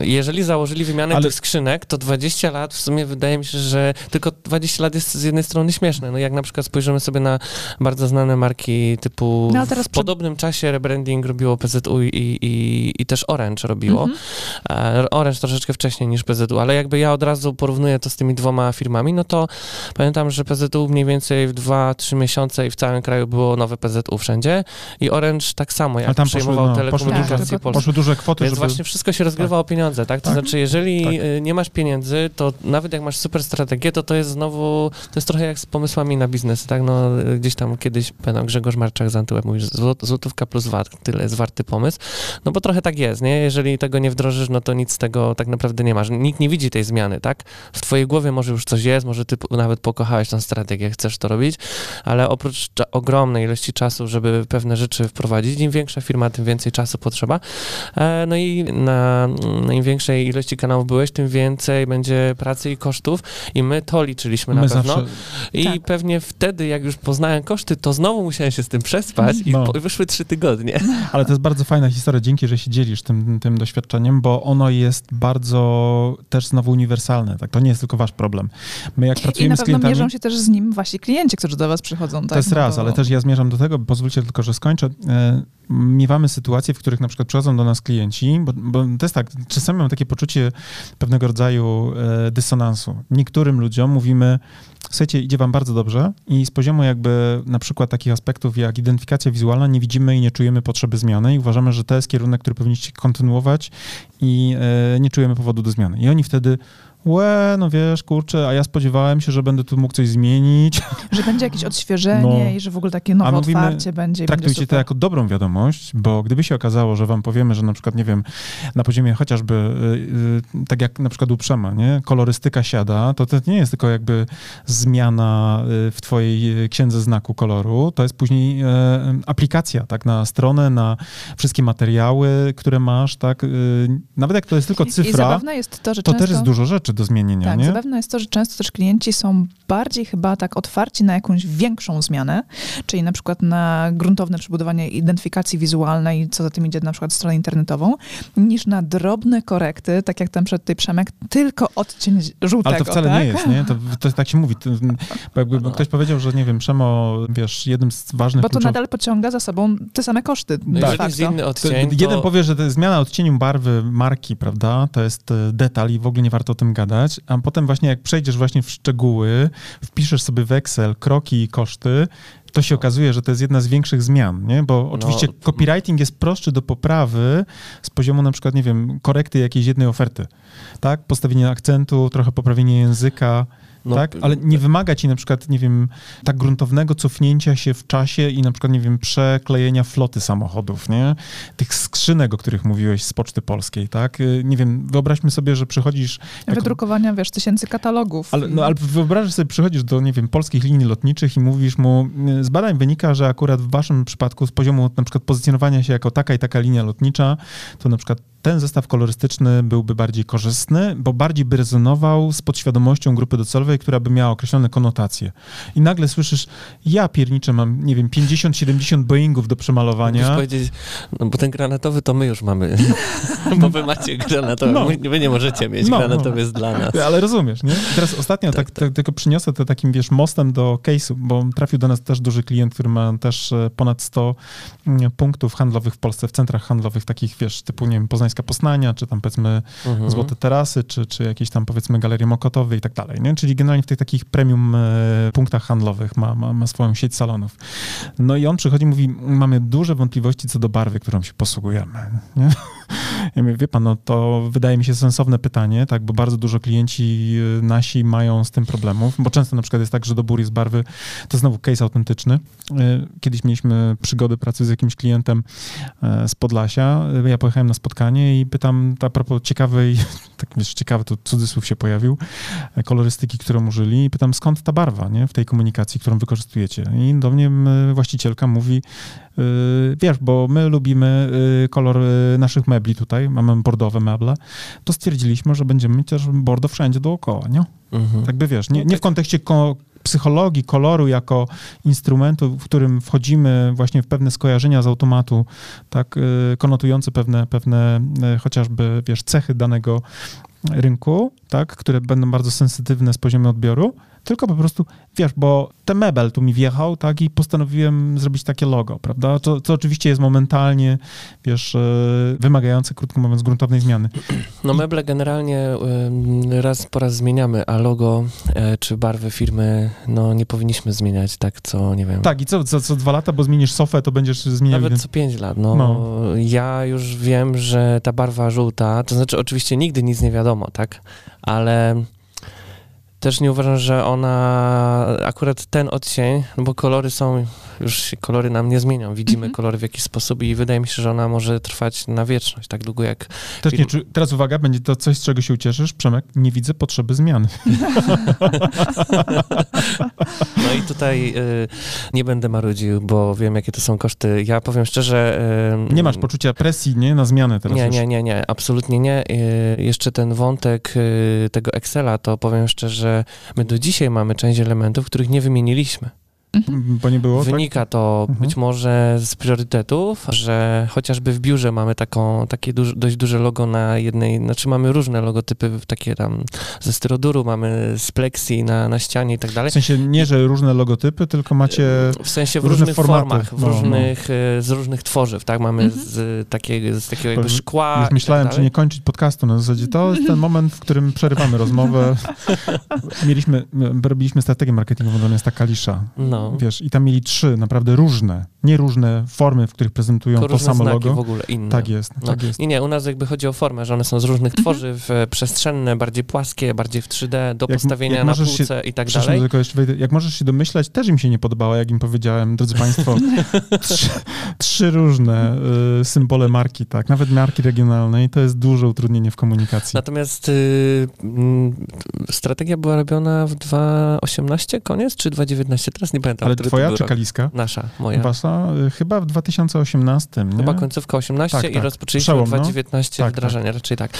Jeżeli założyli wymianę Ale- tych skrzynek, to 20 lat w sumie wydaje mi się, że tylko 20 lat jest z jednej strony śmieszne. No jak na przykład spojrzymy sobie na bardzo znane marki typu No, ale teraz w przed- podobnym czasie rebranding robiło PZU i, i, i też Orange robiło. Mhm. Orange troszeczkę wcześniej niż PZU, ale jakby ja od razu porównuję to z tymi dwoma firmami, no to pamiętam, że PZU mniej więcej w 2-3 miesiące i w całym kraju było nowe PZU wszędzie i Orange tak samo, jak tam poszły, przejmował no, poszły, telekomunikację duże- polską. poszły duże kwoty, Więc żeby... właśnie wszystko się rozgrywa o pieniądze, tak? To Tak. znaczy, jeżeli Tak. y, nie masz pieniędzy, to nawet jak masz super strategię, to to jest znowu, to jest trochę jak z pomysłami na biznes, tak? No gdzieś tam kiedyś, pamiętam, Grzegorz Marczak z Antyłep mówi, złotówka plus VAT, tyle jest warty pomysł. No bo trochę tak jest, nie? Jeżeli tego nie wdrożysz, no to nic z tego tak naprawdę nie masz. Nikt nie widzi tej zmiany, tak? W twojej głowie może już coś jest, może ty nawet pokochałeś tą strategię, chcesz to robić, ale oprócz ogromnej ilości czasu, żeby pewne rzeczy wprowadzić, im większa firma, tym więcej czasu potrzeba. E, No i na, na im większej ilości kanałów byłeś, tym więcej będzie pracy i kosztów i my to liczyliśmy na Pewno. zawsze... I Tak. pewnie wtedy, jak już poznałem koszty, to znowu musiałem się z tym przespać i No. wyszły trzy tygodnie. Ale to jest bardzo fajna historia. Dzięki, że się dzielisz tym, tym doświadczeniem, bo ono jest bardzo też znowu uniwersalne. Tak? To nie jest tylko wasz problem. My jak I pracujemy na z pewno klientami... mierzą się też z nim wasi klienci, którzy do was przychodzą. Tak? To jest No raz, bo- ale też ja zmierzam do tego, pozwólcie tylko, że skończę. E, Miewamy sytuacje, w których na przykład przychodzą do nas klienci, bo, bo to jest tak, czasami mam takie poczucie pewnego rodzaju e, dysonansu. Niektórym ludziom mówimy, słuchajcie, idzie wam bardzo dobrze i z poziomu jakby na przykład takich aspektów jak identyfikacja wizualna nie widzimy i nie czujemy potrzeby zmiany i uważamy, że to jest kierunek, który powinniście kontynuować i e, nie czujemy powodu do zmiany. I oni wtedy Łe, no wiesz, kurczę, a ja spodziewałem się, że będę tu mógł coś zmienić. Że będzie jakieś odświeżenie No. i że w ogóle takie nowe mówimy, otwarcie będzie. i będzie Traktujcie to jako dobrą wiadomość, bo gdyby się okazało, że wam powiemy, że na przykład, nie wiem, na poziomie chociażby, y, y, tak jak na przykład u Przema, nie, kolorystyka siada, to to nie jest tylko jakby zmiana y, w twojej y, księdze znaku koloru, to jest później y, aplikacja, tak, na stronę, na wszystkie materiały, które masz, tak, y, nawet jak to jest tylko I cyfra, to, że to też jest dużo rzeczy do zmienienia, Tak, nie? zabawne jest to, że często też klienci są bardziej chyba tak otwarci na jakąś większą zmianę, czyli na przykład na gruntowne przebudowanie identyfikacji wizualnej, co za tym idzie na przykład stronę internetową, niż na drobne korekty, tak jak tam przed tej Przemek, tylko odcień żółtego. Ale to wcale tak? nie jest, nie? To, to tak się mówi, Bo jakby ktoś powiedział, że nie wiem, Przemo, wiesz, jednym z ważnych Bo to kluczowych- nadal pociąga za sobą te same koszty. No jeżeli jest inny To odcień, jeden to... powie, że to zmiana odcieniu barwy marki, prawda? To jest e, detal i w ogóle nie warto o tym A potem właśnie jak przejdziesz właśnie w szczegóły, wpiszesz sobie w Excel kroki i koszty, to się okazuje, że to jest jedna z większych zmian, nie? Bo oczywiście No. copywriting jest prostszy do poprawy z poziomu na przykład, nie wiem, korekty jakiejś jednej oferty, tak? Postawienie akcentu, trochę poprawienie języka, No, tak? Ale nie wymaga ci na przykład, nie wiem, tak gruntownego cofnięcia się w czasie i na przykład, nie wiem, przeklejenia floty samochodów, nie? Tych skrzynek, o których mówiłeś z Poczty Polskiej, tak? Y, Nie wiem, wyobraźmy sobie, że przychodzisz... jako- Wydrukowania, wiesz, tysięcy katalogów. ale, no, ale wyobraź sobie, przychodzisz do, nie wiem, polskich linii lotniczych i mówisz mu, y, z badań wynika, że akurat w waszym przypadku z poziomu na przykład pozycjonowania się jako taka i taka linia lotnicza, to na przykład ten zestaw kolorystyczny byłby bardziej korzystny, bo bardziej by rezonował z podświadomością grupy docelowej, która by miała określone konotacje. I nagle słyszysz, ja pierniczę, mam, nie wiem, 50-70 Boeingów do Musisz przemalowania. powiedzieć, no bo ten granatowy to my już mamy, bo wy macie granatowy, No. wy- nie możecie mieć, No, granatowy no. jest dla nas. Ale rozumiesz, nie? I Teraz ostatnio tak, Tak, tak, tylko przyniosę to takim, wiesz, mostem do case'u, bo trafił do nas też duży klient, który ma też e, ponad 100 mm, punktów handlowych w Polsce, w centrach handlowych takich, wiesz, typu, nie wiem, Poznańska Poznania, czy tam powiedzmy Mhm. Złote Tarasy, czy, czy jakieś tam powiedzmy Galerie Mokotowe i tak dalej, nie? Czyli generalnie w tych takich premium e, punktach handlowych ma, ma, ma swoją sieć salonów. No i on przychodzi i mówi, mamy duże wątpliwości co do barwy, którą się posługujemy, nie? Ja mówię, wie pan, no to wydaje mi się sensowne pytanie, tak, bo bardzo dużo klienci y, nasi mają z tym problemów, bo często na przykład jest tak, że dobór jest barwy, to znowu case autentyczny. Y, Kiedyś mieliśmy przygody pracy z jakimś klientem e, z Podlasia, Y, ja pojechałem na spotkanie i pytam a propos ciekawej, tak wiesz, ciekawy tu cudzysłów się pojawił, kolorystyki, którą użyli i pytam skąd ta barwa, nie, w tej komunikacji, którą wykorzystujecie. I do mnie właścicielka mówi, y, wiesz, bo my lubimy y, kolor y, naszych mebli tutaj, mamy bordowe meble, to stwierdziliśmy, że będziemy mieć też bordo wszędzie dookoła, nie? Mhm. Tak by wiesz, nie, No nie tak. w kontekście ko- psychologii, koloru jako instrumentu, w którym wchodzimy właśnie w pewne skojarzenia z automatu, tak, y, konotujące pewne, pewne y, chociażby, wiesz, cechy danego rynku, tak, które będą bardzo sensytywne z poziomu odbioru, tylko po prostu, wiesz, bo ten mebel tu mi wjechał, tak, i postanowiłem zrobić takie logo, prawda, to, to oczywiście jest momentalnie, wiesz, y, wymagające, krótko mówiąc, gruntownej zmiany. No meble generalnie raz po raz zmieniamy, a logo e, czy barwy firmy, no nie powinniśmy zmieniać tak co, nie wiem, Tak, i co, co, co dwa lata, bo zmienisz sofę, to będziesz zmieniał... Nawet co 5 lat. No, No. Ja już wiem, że ta barwa żółta, to znaczy oczywiście nigdy nic nie wiadomo, tak? Ale też nie uważam, że ona, akurat ten odcień, no bo kolory są, już się kolory nam nie zmienią, widzimy Mhm. kolory w jakiś sposób i wydaje mi się, że ona może trwać na wieczność, tak długo jak... Też nie, czu- teraz uwaga, będzie to coś, z czego się ucieszysz. Przemek, nie widzę potrzeby zmiany. No i tutaj y, nie będę marudził, bo wiem, jakie to są koszty. Ja powiem szczerze... y, Nie masz poczucia presji, nie? Na zmianę teraz Nie, już. nie, nie, nie, absolutnie nie. Y, Jeszcze ten wątek y, tego Excela, to powiem szczerze, my do dzisiaj mamy część elementów, których nie wymieniliśmy. Mm, Bo nie było, tak? Wynika to Mhm. być może z priorytetów, że chociażby w biurze mamy taką, takie duż, dość duże logo na jednej, znaczy mamy różne logotypy, takie tam ze styroduru, mamy z plexi na, na ścianie i tak dalej. W sensie nie, że różne logotypy, tylko macie... W sensie w różnych formaty. formach, w No, no. różnych, y, z różnych tworzyw, tak? Mamy Mhm. z, takiego, z takiego jakby szkła. Już i myślałem, tak czy nie kończyć podcastu. Na zasadzie to jest ten moment, w którym przerywamy rozmowę. Mieliśmy, robiliśmy strategię marketingową do miasta Kalisza. No. Wiesz, i tam mieli trzy naprawdę różne, nie różne formy, w których prezentują Tylko to samo logo. w ogóle inne. Tak jest, No. tak jest. Nie, nie, u nas jakby chodzi o formę, że one są z różnych Mhm. tworzyw, e, przestrzenne, bardziej płaskie, bardziej w 3D, do Jak- postawienia jak na możesz się- półce i tak dalej. tylko jeszcze wejdę. Jak możesz się domyślać, też im się nie podobało, jak im powiedziałem, drodzy Państwo, trzy, trzy różne y, symbole marki, tak, nawet marki regionalnej, to jest duże utrudnienie w komunikacji. Natomiast y, strategia była robiona w 2018 koniec, czy 2019? Teraz nie pamiętam. Ale który to twoja czy. Kaliska? Nasza, moja. Wasza? Y, Chyba w 2018, nie? Chyba końcówka 18 Tak, i tak. rozpoczęliśmy Przełom, w no. 2019 Tak, wdrażanie, raczej tak.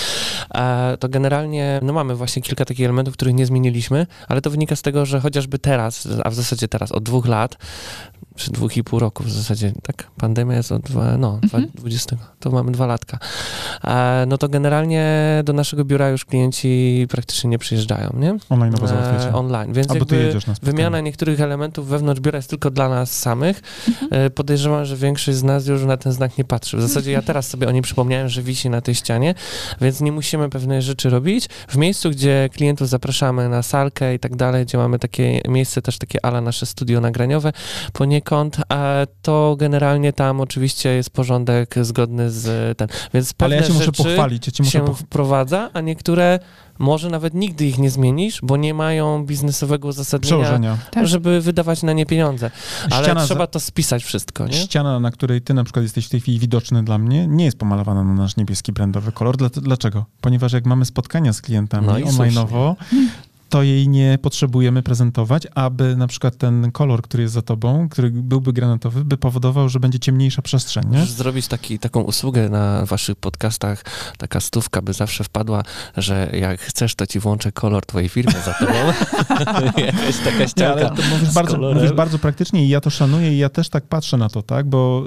E, to generalnie, no mamy właśnie kilka takich elementów, których nie zmieniliśmy, ale to wynika z tego, że chociażby teraz, a w zasadzie teraz, od dwóch lat, czy dwóch i pół roku w zasadzie, tak? Pandemia jest od dwa, no, Mhm. 20, to mamy dwa latka. E, no to generalnie do naszego biura już klienci praktycznie nie przyjeżdżają, nie? Online załatwiacie. E, online, więc Albo ty jakby jedziesz na spotkanie. wymiana niektórych elementów wewnątrz biura jest tylko dla nas samych. E, podejrzewam, że większość z nas już na ten znak nie patrzy. W zasadzie ja teraz sobie o nim przypomniałem, że wisi na tej ścianie, więc nie musimy pewnej rzeczy robić. W miejscu, gdzie klientów zapraszamy na salkę i tak dalej, gdzie mamy takie miejsce też takie ala nasze studio nagraniowe poniekąd, a to generalnie tam oczywiście jest porządek zgodny z ten. Więc pewne Ale ja cię muszę rzeczy pochwalić, ja cię muszę się poch... wprowadza, a niektóre może nawet nigdy ich nie zmienisz, bo nie mają biznesowego uzasadnienia, przełożenia. Tak. żeby wydawać na nie pieniądze. Ale Ściana, trzeba za... to spisać wszystko, nie? Ściana, na której ty na przykład jesteś w tej chwili widoczny dla mnie, nie jest pomalowana na nasz niebieski brandowy kolor. Dla, dlaczego? Ponieważ jak mamy spotkania z klientami No online'owo, to jej nie potrzebujemy prezentować, aby na przykład ten kolor, który jest za tobą, który byłby granatowy, by powodował, że będzie ciemniejsza przestrzeń, nie? Możesz zrobić taki, taką usługę na waszych podcastach, taka stówka by zawsze wpadła, że jak chcesz, to ci włączę kolor twojej firmy za tobą. Jakaś taka ścianka to mówisz bardzo, mówisz bardzo praktycznie i ja to szanuję i ja też tak patrzę na to, tak, bo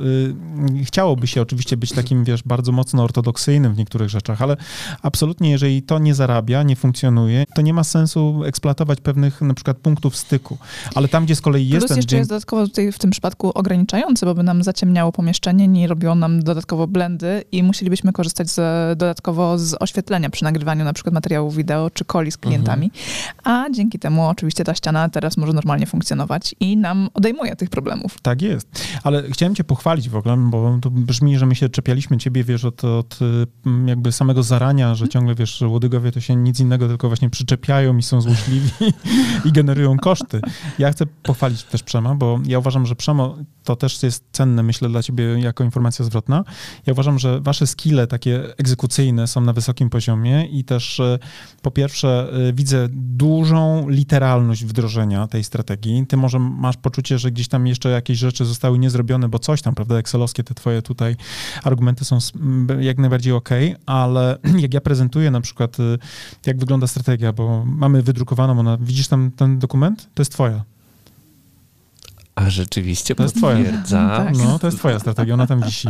y, chciałoby się oczywiście być takim, wiesz, bardzo mocno ortodoksyjnym w niektórych rzeczach, ale absolutnie, jeżeli to nie zarabia, nie funkcjonuje, to nie ma sensu eksploatować pewnych na przykład punktów styku. Ale tam, gdzie z kolei jest Plus ten jeszcze dzień... jest dodatkowo tutaj w tym przypadku ograniczający, bo by nam zaciemniało pomieszczenie, nie robiło nam dodatkowo blendy i musielibyśmy korzystać z, dodatkowo z oświetlenia przy nagrywaniu na przykład materiałów wideo czy coli z klientami. A dzięki temu oczywiście ta ściana teraz może normalnie funkcjonować i nam odejmuje tych problemów. Tak jest. Ale chciałem cię pochwalić w ogóle, bo to brzmi, że my się czepialiśmy ciebie, wiesz, od, od y, jakby samego zarania, że ciągle, wiesz, łodygowie to się nic innego, tylko właśnie przyczepiają i są złośliwi i generują koszty. Ja chcę pochwalić też Przema, bo ja uważam, że Przemo to też jest cenne, myślę, dla ciebie jako informacja zwrotna. Ja uważam, że wasze skille takie egzekucyjne są na wysokim poziomie i też y, po pierwsze y, widzę dużą literalność wdrożenia tej strategii. Ty może masz poczucie, że gdzieś tam jeszcze jakieś rzeczy zostały niezrobione, bo coś tam, prawda, excelowskie te twoje tutaj argumenty są jak najbardziej okej, ale jak ja prezentuję na przykład, y, jak wygląda strategia, bo mamy wydrukowaną, ona, widzisz tam ten dokument? To jest twoja. A rzeczywiście To jest twoja. potwierdza. Tak. No, to jest twoja strategia, ona tam wisi.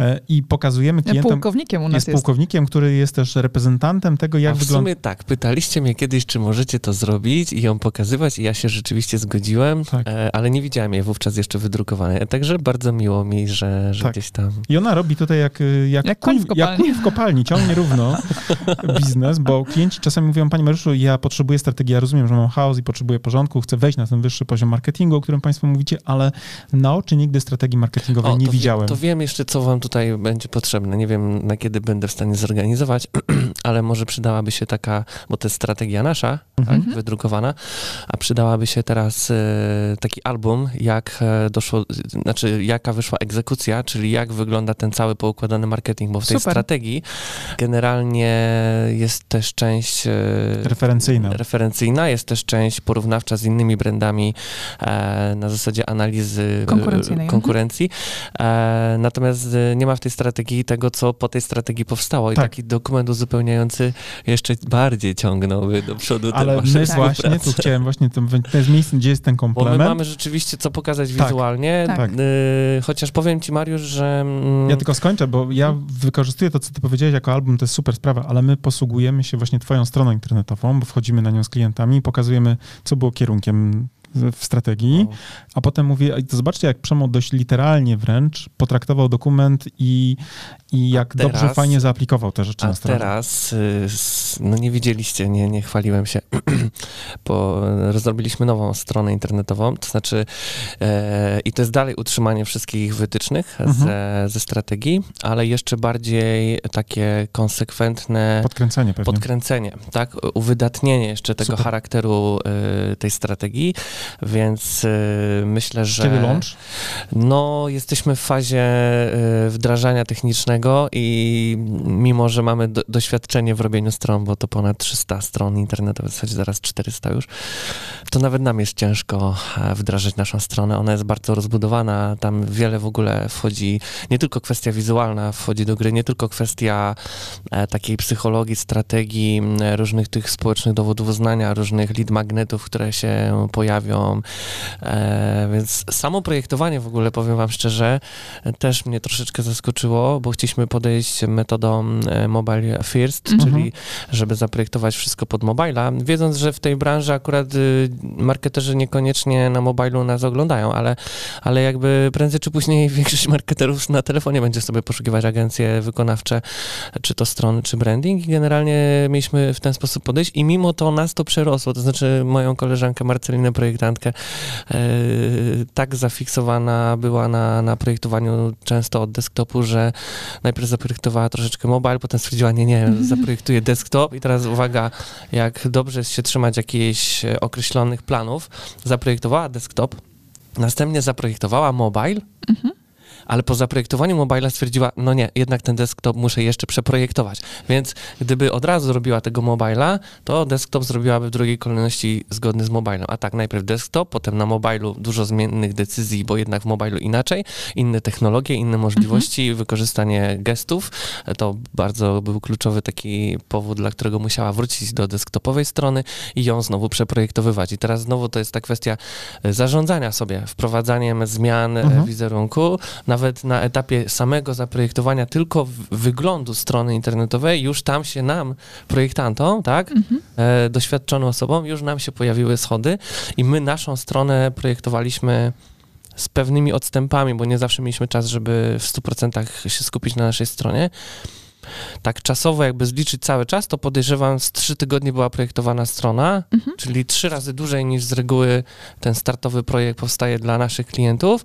E, I pokazujemy klientom, Pułkownikiem u nas jest pułkownikiem, który jest też reprezentantem tego, jak A w wygląda... sumie tak, pytaliście mnie kiedyś, czy możecie to zrobić i ją pokazywać i ja się rzeczywiście zgodziłem, Tak. e, ale nie widziałem jej wówczas jeszcze wydrukowanej. Także bardzo miło mi, że, że Tak. gdzieś tam... I ona robi tutaj jak, y, jak, Jak w kuń, jak kopalni. kuń w kopalni, ciągnie równo biznes, bo klienci czasami mówią, Panie Mariuszu, ja potrzebuję strategii, ja rozumiem, że mam chaos i potrzebuję porządku, chcę wejść na ten wyższy poziom marketingu, o którym Państwo mówicie, ale na oczy nigdy strategii marketingowej nie to, widziałem. To wiem jeszcze, co wam tutaj będzie potrzebne. Nie wiem, na kiedy będę w stanie zorganizować, ale może przydałaby się taka, bo to jest strategia nasza, Mhm. tak, wydrukowana, a przydałaby się teraz e, taki album, jak e, doszło, znaczy jaka wyszła egzekucja, czyli jak wygląda ten cały poukładany marketing, bo w tej Super. strategii generalnie jest też część e, Referencyjna. referencyjna, jest też część porównawcza z innymi brandami e, na zasadzie analizy e, Konkurencyjnej, konkurencji. E, natomiast e, nie ma w tej strategii tego, co po tej strategii powstało. I Tak. taki dokument uzupełniający jeszcze bardziej ciągnąłby do przodu Ale my Tak. właśnie, tu chciałem właśnie, to, to jest miejsce, gdzie jest ten Bo my komplement. mamy rzeczywiście co pokazać Tak. wizualnie. Tak. Y, chociaż powiem ci, Mariusz, że. mm, Ja tylko skończę, bo ja wykorzystuję to, co ty powiedziałeś jako album, to jest super sprawa, ale my posługujemy się właśnie twoją stroną internetową, bo wchodzimy na nią z klientami i pokazujemy, co było kierunkiem w strategii, o, a potem mówię, "Ej, to zobaczcie, jak Przemo dość literalnie wręcz potraktował dokument i, i jak teraz- dobrze, fajnie zaaplikował te rzeczy A na stronie. teraz, y, no nie widzieliście, nie, nie chwaliłem się, bo rozrobiliśmy nową stronę internetową, to znaczy e, i to jest dalej utrzymanie wszystkich wytycznych Mhm. ze, ze strategii, ale jeszcze bardziej takie konsekwentne Podkręcenie pewnie. podkręcenie, tak, uwydatnienie jeszcze tego Super. charakteru y, tej strategii, więc y, myślę, że... Kiedy launch? No, jesteśmy w fazie y, wdrażania technicznego i mimo, że mamy do, doświadczenie w robieniu stron, bo to ponad 300 stron internetowych, w zasadzie zaraz 400 już, to nawet nam jest ciężko e, wdrażać naszą stronę. Ona jest bardzo rozbudowana, tam wiele w ogóle wchodzi, nie tylko kwestia wizualna wchodzi do gry, nie tylko kwestia e, takiej psychologii, strategii, różnych tych społecznych dowodów uznania, różnych lead magnetów, które się pojawią. E, więc samo projektowanie w ogóle, powiem wam szczerze, też mnie troszeczkę zaskoczyło, bo chcieliśmy podejść metodą e, mobile first, Mhm. czyli żeby zaprojektować wszystko pod mobila, wiedząc, że w tej branży akurat y, marketerzy niekoniecznie na mobilu nas oglądają, ale, ale jakby prędzej czy później większość marketerów na telefonie będzie sobie poszukiwać agencje wykonawcze, czy to strony, czy branding i generalnie mieliśmy w ten sposób podejść i mimo to nas to przerosło, to znaczy moją koleżankę Marcelinę, projektantkę, e, tak zafiksowana była na, na projektowaniu często od desktopu, że najpierw zaprojektowała troszeczkę mobile, potem stwierdziła, nie, nie, zaprojektuję desktop. I teraz uwaga, jak dobrze jest się trzymać jakichś e, określonych planów, zaprojektowała desktop, następnie zaprojektowała mobile, Mhm. Ale po zaprojektowaniu mobila stwierdziła, no nie, jednak ten desktop muszę jeszcze przeprojektować. Więc gdyby od razu zrobiła tego mobila, to desktop zrobiłaby w drugiej kolejności zgodny z mobilem. A tak, najpierw desktop, potem na mobilu dużo zmiennych decyzji, bo jednak w mobilu inaczej, inne technologie, inne możliwości, wykorzystanie gestów. To bardzo był kluczowy taki powód, dla którego musiała wrócić do desktopowej strony i ją znowu przeprojektowywać. I teraz znowu to jest ta kwestia zarządzania sobie, wprowadzaniem zmian Mhm. wizerunku, nawet na etapie samego zaprojektowania tylko wyglądu strony internetowej, już tam się nam, projektantom, tak, Mhm. e, doświadczonym osobom, już nam się pojawiły schody i my naszą stronę projektowaliśmy z pewnymi odstępami, bo nie zawsze mieliśmy czas, żeby w 100% się skupić na naszej stronie. Tak czasowo jakby zliczyć cały czas, to podejrzewam z trzy tygodnie była projektowana strona, Mhm. czyli trzy razy dłużej niż z reguły ten startowy projekt powstaje dla naszych klientów.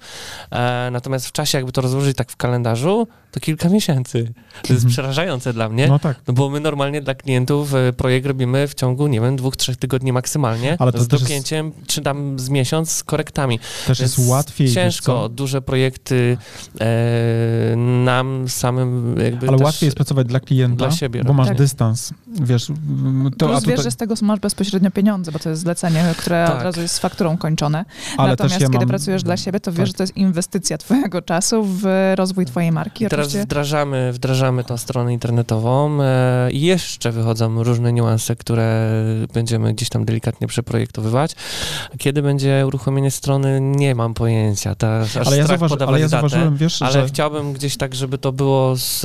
E, natomiast w czasie jakby to rozłożyć tak w kalendarzu, to kilka miesięcy. To jest Mhm. przerażające dla mnie. No tak. No bo my normalnie dla klientów e, projekt robimy w ciągu, nie wiem, dwóch, trzech tygodni maksymalnie, Ale to z też jest- dopięciem, czy tam z miesiąc z korektami. Też jest Więc łatwiej. wiesz Ciężko, duże projekty e, nam samym jakby Ale też łatwiej jest pracować dla klienta, dla siebie bo masz Tak. dystans. Wiesz, to, Plus a wiesz, tutaj, że z tego masz bezpośrednio pieniądze, bo to jest zlecenie, które Tak. od razu jest z fakturą kończone. ale Natomiast ja kiedy mam, pracujesz dla siebie, to wiesz, tak. że to jest inwestycja twojego czasu w rozwój twojej marki. Teraz wdrażamy, wdrażamy tą stronę internetową e, i jeszcze wychodzą różne niuanse, które będziemy gdzieś tam delikatnie przeprojektowywać. Kiedy będzie uruchomienie strony, nie mam pojęcia. Ta, aż Ale ja, zauważy, ale ja datę. zauważyłem, wiesz, Ale że chciałbym gdzieś tak, żeby to było z,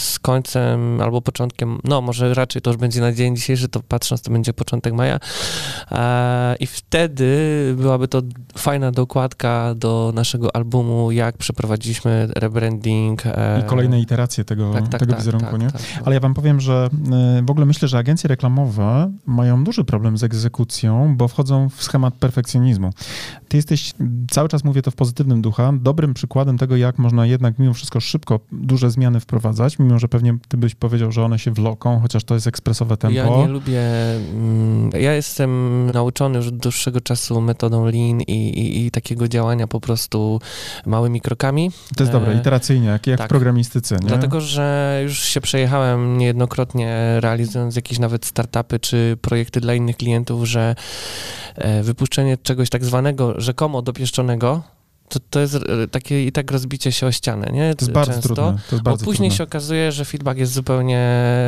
z końcem albo początkiem, no może raczej to już będzie na dzień dzisiejszy, to patrząc, to będzie początek maja. E, I wtedy byłaby to fajna dokładka do naszego albumu, jak przeprowadziliśmy rebranding. E, i kolejne iteracje tego, tak, tak, tego tak, wizerunku, tak, nie? tak, no. Ale ja wam powiem, że y, w ogóle myślę, że agencje reklamowe mają duży problem z egzekucją, bo wchodzą w schemat perfekcjonizmu. Ty jesteś, cały czas mówię to w pozytywnym ducha, dobrym przykładem tego, jak można jednak mimo wszystko szybko duże zmiany wprowadzać, mimo że pewnie ty byś powiedział, że one się wloką, chociaż to jest ekspresowe tempo. Ja nie lubię. mm, Ja jestem nauczony już od dłuższego czasu metodą Lean i, i, i takiego działania po prostu małymi krokami. To jest dobre, E, iteracyjnie, jak, jak tak. w programistyce, nie? Dlatego, że już się przejechałem niejednokrotnie realizując jakieś nawet startupy czy projekty dla innych klientów, że e, wypuszczenie czegoś tak zwanego rzekomo dopieszczonego, to, to jest e, takie i tak rozbicie się o ścianę, nie? To jest bardzo Często. trudne. To jest Bo bardzo później trudne. się okazuje, że feedback jest zupełnie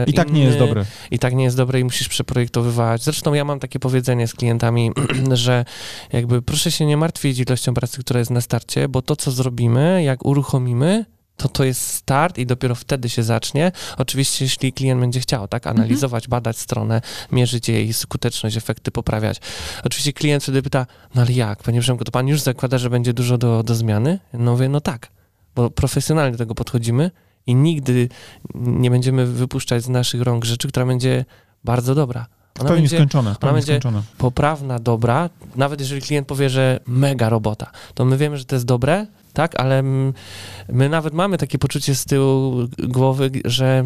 I tak nie inny, jest dobre. I tak nie jest dobre i musisz przeprojektowywać. Zresztą ja mam takie powiedzenie z klientami, że jakby proszę się nie martwić ilością pracy, która jest na starcie, bo to, co zrobimy, jak uruchomimy, to to jest start i dopiero wtedy się zacznie. Oczywiście, jeśli klient będzie chciał, tak, analizować, badać stronę, mierzyć jej skuteczność, efekty poprawiać. Oczywiście klient wtedy pyta, no ale jak, panie Przemku, to pan już zakłada, że będzie dużo do, do zmiany? No mówię, no tak, bo profesjonalnie do tego podchodzimy i nigdy nie będziemy wypuszczać z naszych rąk rzeczy, która będzie bardzo dobra. Ona będzie skończone, pełni będzie- skończone. poprawna, dobra, nawet jeżeli klient powie, że mega robota, to my wiemy, że to jest dobre, tak, ale my nawet mamy takie poczucie z tyłu głowy, że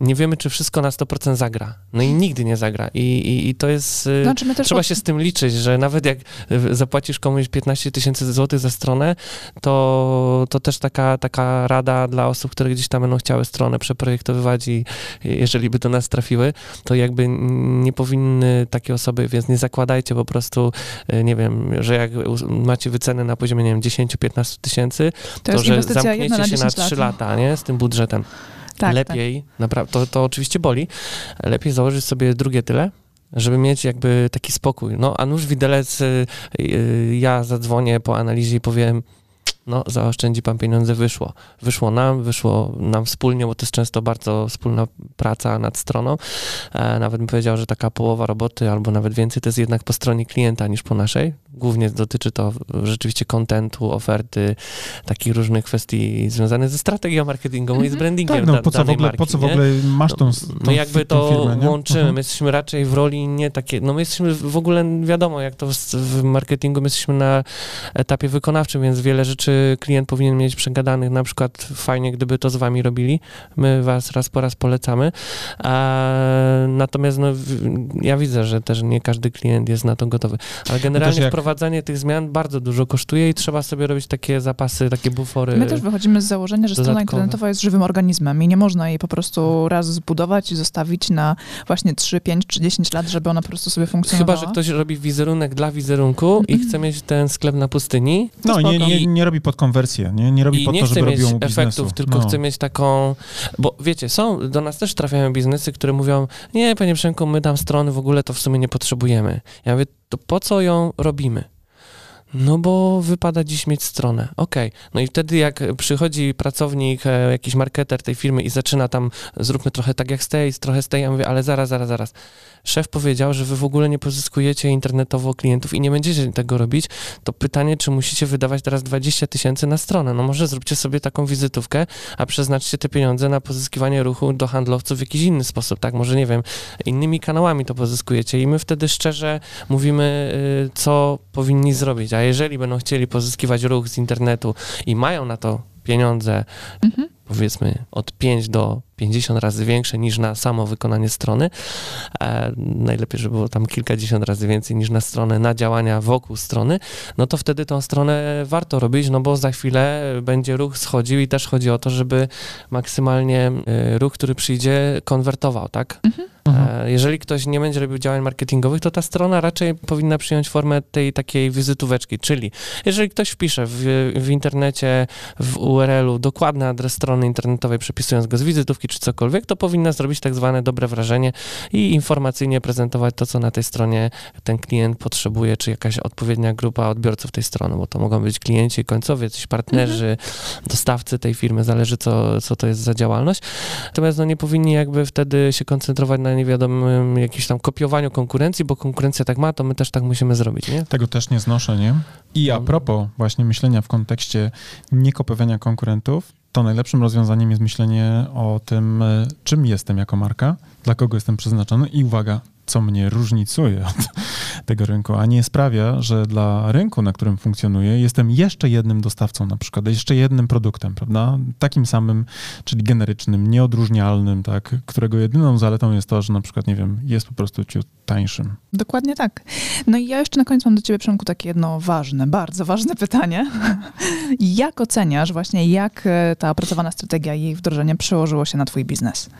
nie wiemy, czy wszystko na 100% zagra. No i nigdy nie zagra. I, i, i to jest... y, Znaczy Trzeba się z tym liczyć, że nawet jak y, zapłacisz komuś 15 tysięcy złotych za stronę, to, to też taka, taka rada dla osób, które gdzieś tam będą chciały stronę przeprojektowywać i jeżeli by do nas trafiły, to jakby nie powinny takie osoby, więc nie zakładajcie po prostu, y, nie wiem, że jak macie wycenę na poziomie, nie wiem, 10-15 tysięcy, to to, że zamkniecie na się na 10 3 lat. lata, nie, z tym budżetem. Tak, Lepiej, naprawdę, to, to oczywiście boli, lepiej założyć sobie drugie tyle, żeby mieć jakby taki spokój. No, a nuż widelec, y, y, ja zadzwonię po analizie i powiem, no zaoszczędzi pan pieniądze, wyszło. Wyszło nam, wyszło nam wspólnie, bo to jest często bardzo wspólna praca nad stroną. E, nawet bym powiedział, że taka połowa roboty albo nawet więcej to jest jednak po stronie klienta niż po naszej. Głównie dotyczy to rzeczywiście kontentu, oferty, takich różnych kwestii związanych ze strategią marketingową i z Mhm. brandingiem Tak, no da, po co, ogóle, marki, po co w ogóle masz tą, No, tą My jakby to firmę, łączymy. Mhm. My jesteśmy raczej w roli nie takie, no my jesteśmy w ogóle, wiadomo, jak to w, w marketingu, my jesteśmy na etapie wykonawczym, więc wiele rzeczy klient powinien mieć przegadanych, na przykład fajnie, gdyby to z wami robili. My was raz po raz polecamy. A, natomiast no, ja widzę, że też nie każdy klient jest na to gotowy. Ale generalnie jak- wprowadzanie tych zmian bardzo dużo kosztuje i trzeba sobie robić takie zapasy, takie bufory. My też wychodzimy z założenia, że strona dodatkowe. internetowa jest żywym organizmem i nie można jej po prostu raz zbudować i zostawić na właśnie 3, 5 czy 10 lat, żeby ona po prostu sobie funkcjonowała. Chyba, że ktoś robi wizerunek dla wizerunku i chce mieć ten sklep na pustyni, No, nie, nie, nie robi pod konwersję, nie, nie robi I pod nie to, żeby mieć robiło mu biznesu. efektów, tylko no. chce mieć taką, bo wiecie, są, do nas też trafiają biznesy, które mówią, nie, panie Przemku, my tam strony w ogóle to w sumie nie potrzebujemy. Ja mówię, to po co ją robimy? No bo wypada dziś mieć stronę. Okej. No i wtedy jak przychodzi pracownik, e, jakiś marketer tej firmy i zaczyna tam, zróbmy trochę tak jak z tej, trochę z tej, ja mówię, ale zaraz, zaraz, zaraz. Szef powiedział, że wy w ogóle nie pozyskujecie internetowo klientów i nie będziecie tego robić, to pytanie, czy musicie wydawać teraz 20 tysięcy na stronę. No może zróbcie sobie taką wizytówkę, a przeznaczcie te pieniądze na pozyskiwanie ruchu do handlowców w jakiś inny sposób, tak? Może, nie wiem, innymi kanałami to pozyskujecie i my wtedy szczerze mówimy, y, co powinni zrobić. A jeżeli będą chcieli pozyskiwać ruch z internetu i mają na to pieniądze, Mhm. powiedzmy od 5 do 50 razy większe niż na samo wykonanie strony. E, najlepiej, żeby było tam kilkadziesiąt razy więcej niż na stronę, na działania wokół strony, no to wtedy tą stronę warto robić, no bo za chwilę będzie ruch schodził i też chodzi o to, żeby maksymalnie e, ruch, który przyjdzie, konwertował, tak? Mhm. Mhm. E, Jeżeli ktoś nie będzie robił działań marketingowych, to ta strona raczej powinna przyjąć formę tej takiej wizytóweczki, czyli jeżeli ktoś wpisze w, w internecie, w URL-u dokładny adres strony internetowej, przepisując go z wizytówki czy cokolwiek, to powinna zrobić tak zwane dobre wrażenie i informacyjnie prezentować to, co na tej stronie ten klient potrzebuje, czy jakaś odpowiednia grupa odbiorców tej strony, bo to mogą być klienci końcowi, jacyś partnerzy, dostawcy tej firmy, zależy co, co to jest za działalność. Natomiast no, nie powinni jakby wtedy się koncentrować na niewiadomym jakimś tam kopiowaniu konkurencji, bo konkurencja tak ma, to my też tak musimy zrobić, nie? Tego też nie znoszę, nie? I a No. propos właśnie myślenia w kontekście niekopiowania konkurentów, to najlepszym rozwiązaniem jest myślenie o tym, e, czym jestem jako marka, dla kogo jestem przeznaczony i uwaga, co mnie różnicuje od tego rynku, a nie sprawia, że dla rynku, na którym funkcjonuję, jestem jeszcze jednym dostawcą na przykład, jeszcze jednym produktem, prawda? Takim samym, czyli generycznym, nieodróżnialnym, tak? Którego jedyną zaletą jest to, że na przykład, nie wiem, jest po prostu ciut tańszym. Dokładnie tak. No i ja jeszcze na koniec mam do ciebie, Przemku, takie jedno ważne, bardzo ważne pytanie. Jak oceniasz właśnie, jak e, ta opracowana strategia i jej wdrożenie przełożyło się na twój biznes?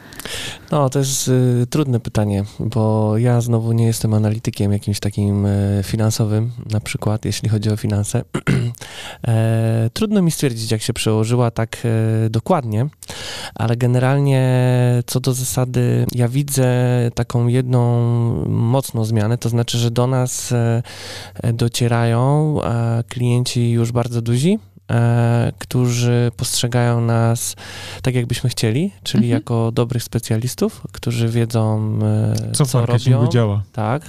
No, to jest y, trudne pytanie, bo ja znowu nie jestem analitykiem jakimś takim y, finansowym, na przykład, jeśli chodzi o finanse. e, trudno mi stwierdzić, jak się przełożyła tak e, dokładnie, ale generalnie co do zasady, ja widzę taką jedną mocną zmianę, to znaczy, że do nas e, e, docierają e, klienci już bardzo duzi, e, którzy postrzegają nas tak, jakbyśmy chcieli, czyli Mhm. jako dobrych specjalistów, którzy wiedzą, e, Co, co, robią. działa? Tak.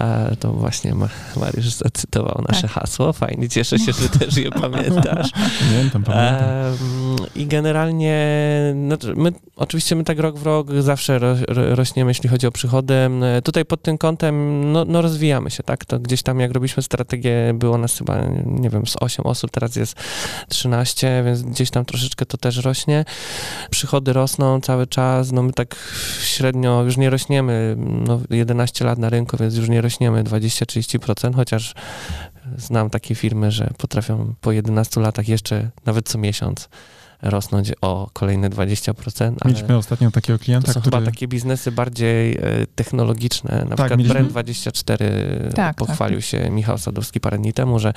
E, to właśnie Ma- Mariusz zacytował nasze hasło. Fajnie, cieszę się, że też je pamiętasz. Pamiętam, pamiętam. I generalnie, no, my, oczywiście my tak rok w rok zawsze ro, ro, rośniemy, jeśli chodzi o przychody. E, Tutaj pod tym kątem, no, no rozwijamy się, tak? To gdzieś tam, jak robiliśmy strategię, było nas chyba, nie wiem, z 8 osób, teraz jest 13, więc gdzieś tam troszeczkę to też rośnie. Przychody rosną cały czas, no my tak średnio już nie rośniemy, no 11 lat na rynku, więc już nie rośniemy 20-30%, chociaż znam takie firmy, że potrafią po 11 latach jeszcze nawet co miesiąc rosnąć o kolejne 20%. Mieliśmy ostatnio takiego klienta, to są który... chyba takie biznesy bardziej e, technologiczne. Na Tak, przykład mieliśmy- Brand24 Tak, pochwalił się Michał Sadowski parę dni temu, że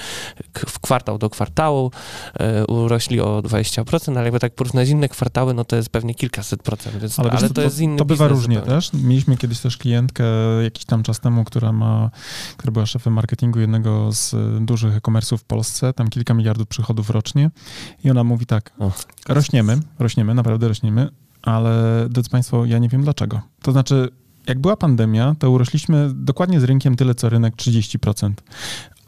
w kwartał do kwartału e, urośli o 20%, ale jakby tak porównać inne kwartały, no to jest pewnie kilkaset procent, więc, ale, wiesz, to, jest inny To bywa różnie zupełnie. też. Mieliśmy kiedyś też klientkę jakiś tam czas temu, która ma, która była szefem marketingu jednego z dużych e-commerce'ów w Polsce, tam kilka miliardów przychodów rocznie i ona mówi tak, O. rośniemy, rośniemy, naprawdę rośniemy, ale drodzy Państwo, ja nie wiem dlaczego. To znaczy, jak była pandemia, to urośliśmy dokładnie z rynkiem tyle, co rynek 30%.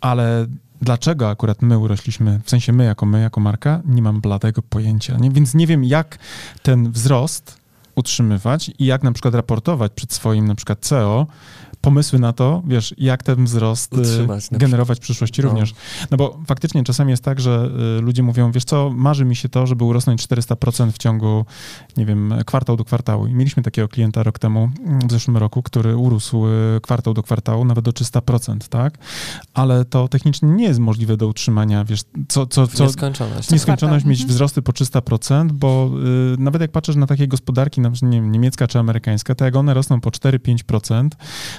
Ale dlaczego akurat my urośliśmy, w sensie my jako my, jako marka, nie mam bladego pojęcia. Nie? Więc nie wiem, jak ten wzrost utrzymywać i jak na przykład raportować przed swoim na przykład CEO pomysły na to, wiesz, jak ten wzrost y, Utrzymać generować w przyszłości No. również. No bo faktycznie czasami jest tak, że y, ludzie mówią, wiesz co, marzy mi się to, żeby urosnąć 400% w ciągu, nie wiem, kwartał do kwartału. I mieliśmy takiego klienta rok temu, mm, w zeszłym roku, który urósł y, kwartał do kwartału nawet do 300%, tak? Ale to technicznie nie jest możliwe do utrzymania, wiesz, co, co, co, nieskończoność. nieskończoność mieć mhm. wzrosty po 300%, bo y, nawet jak patrzysz na takie gospodarki, na przykład nie wiem, niemiecka czy amerykańska, to jak one rosną po 4-5%,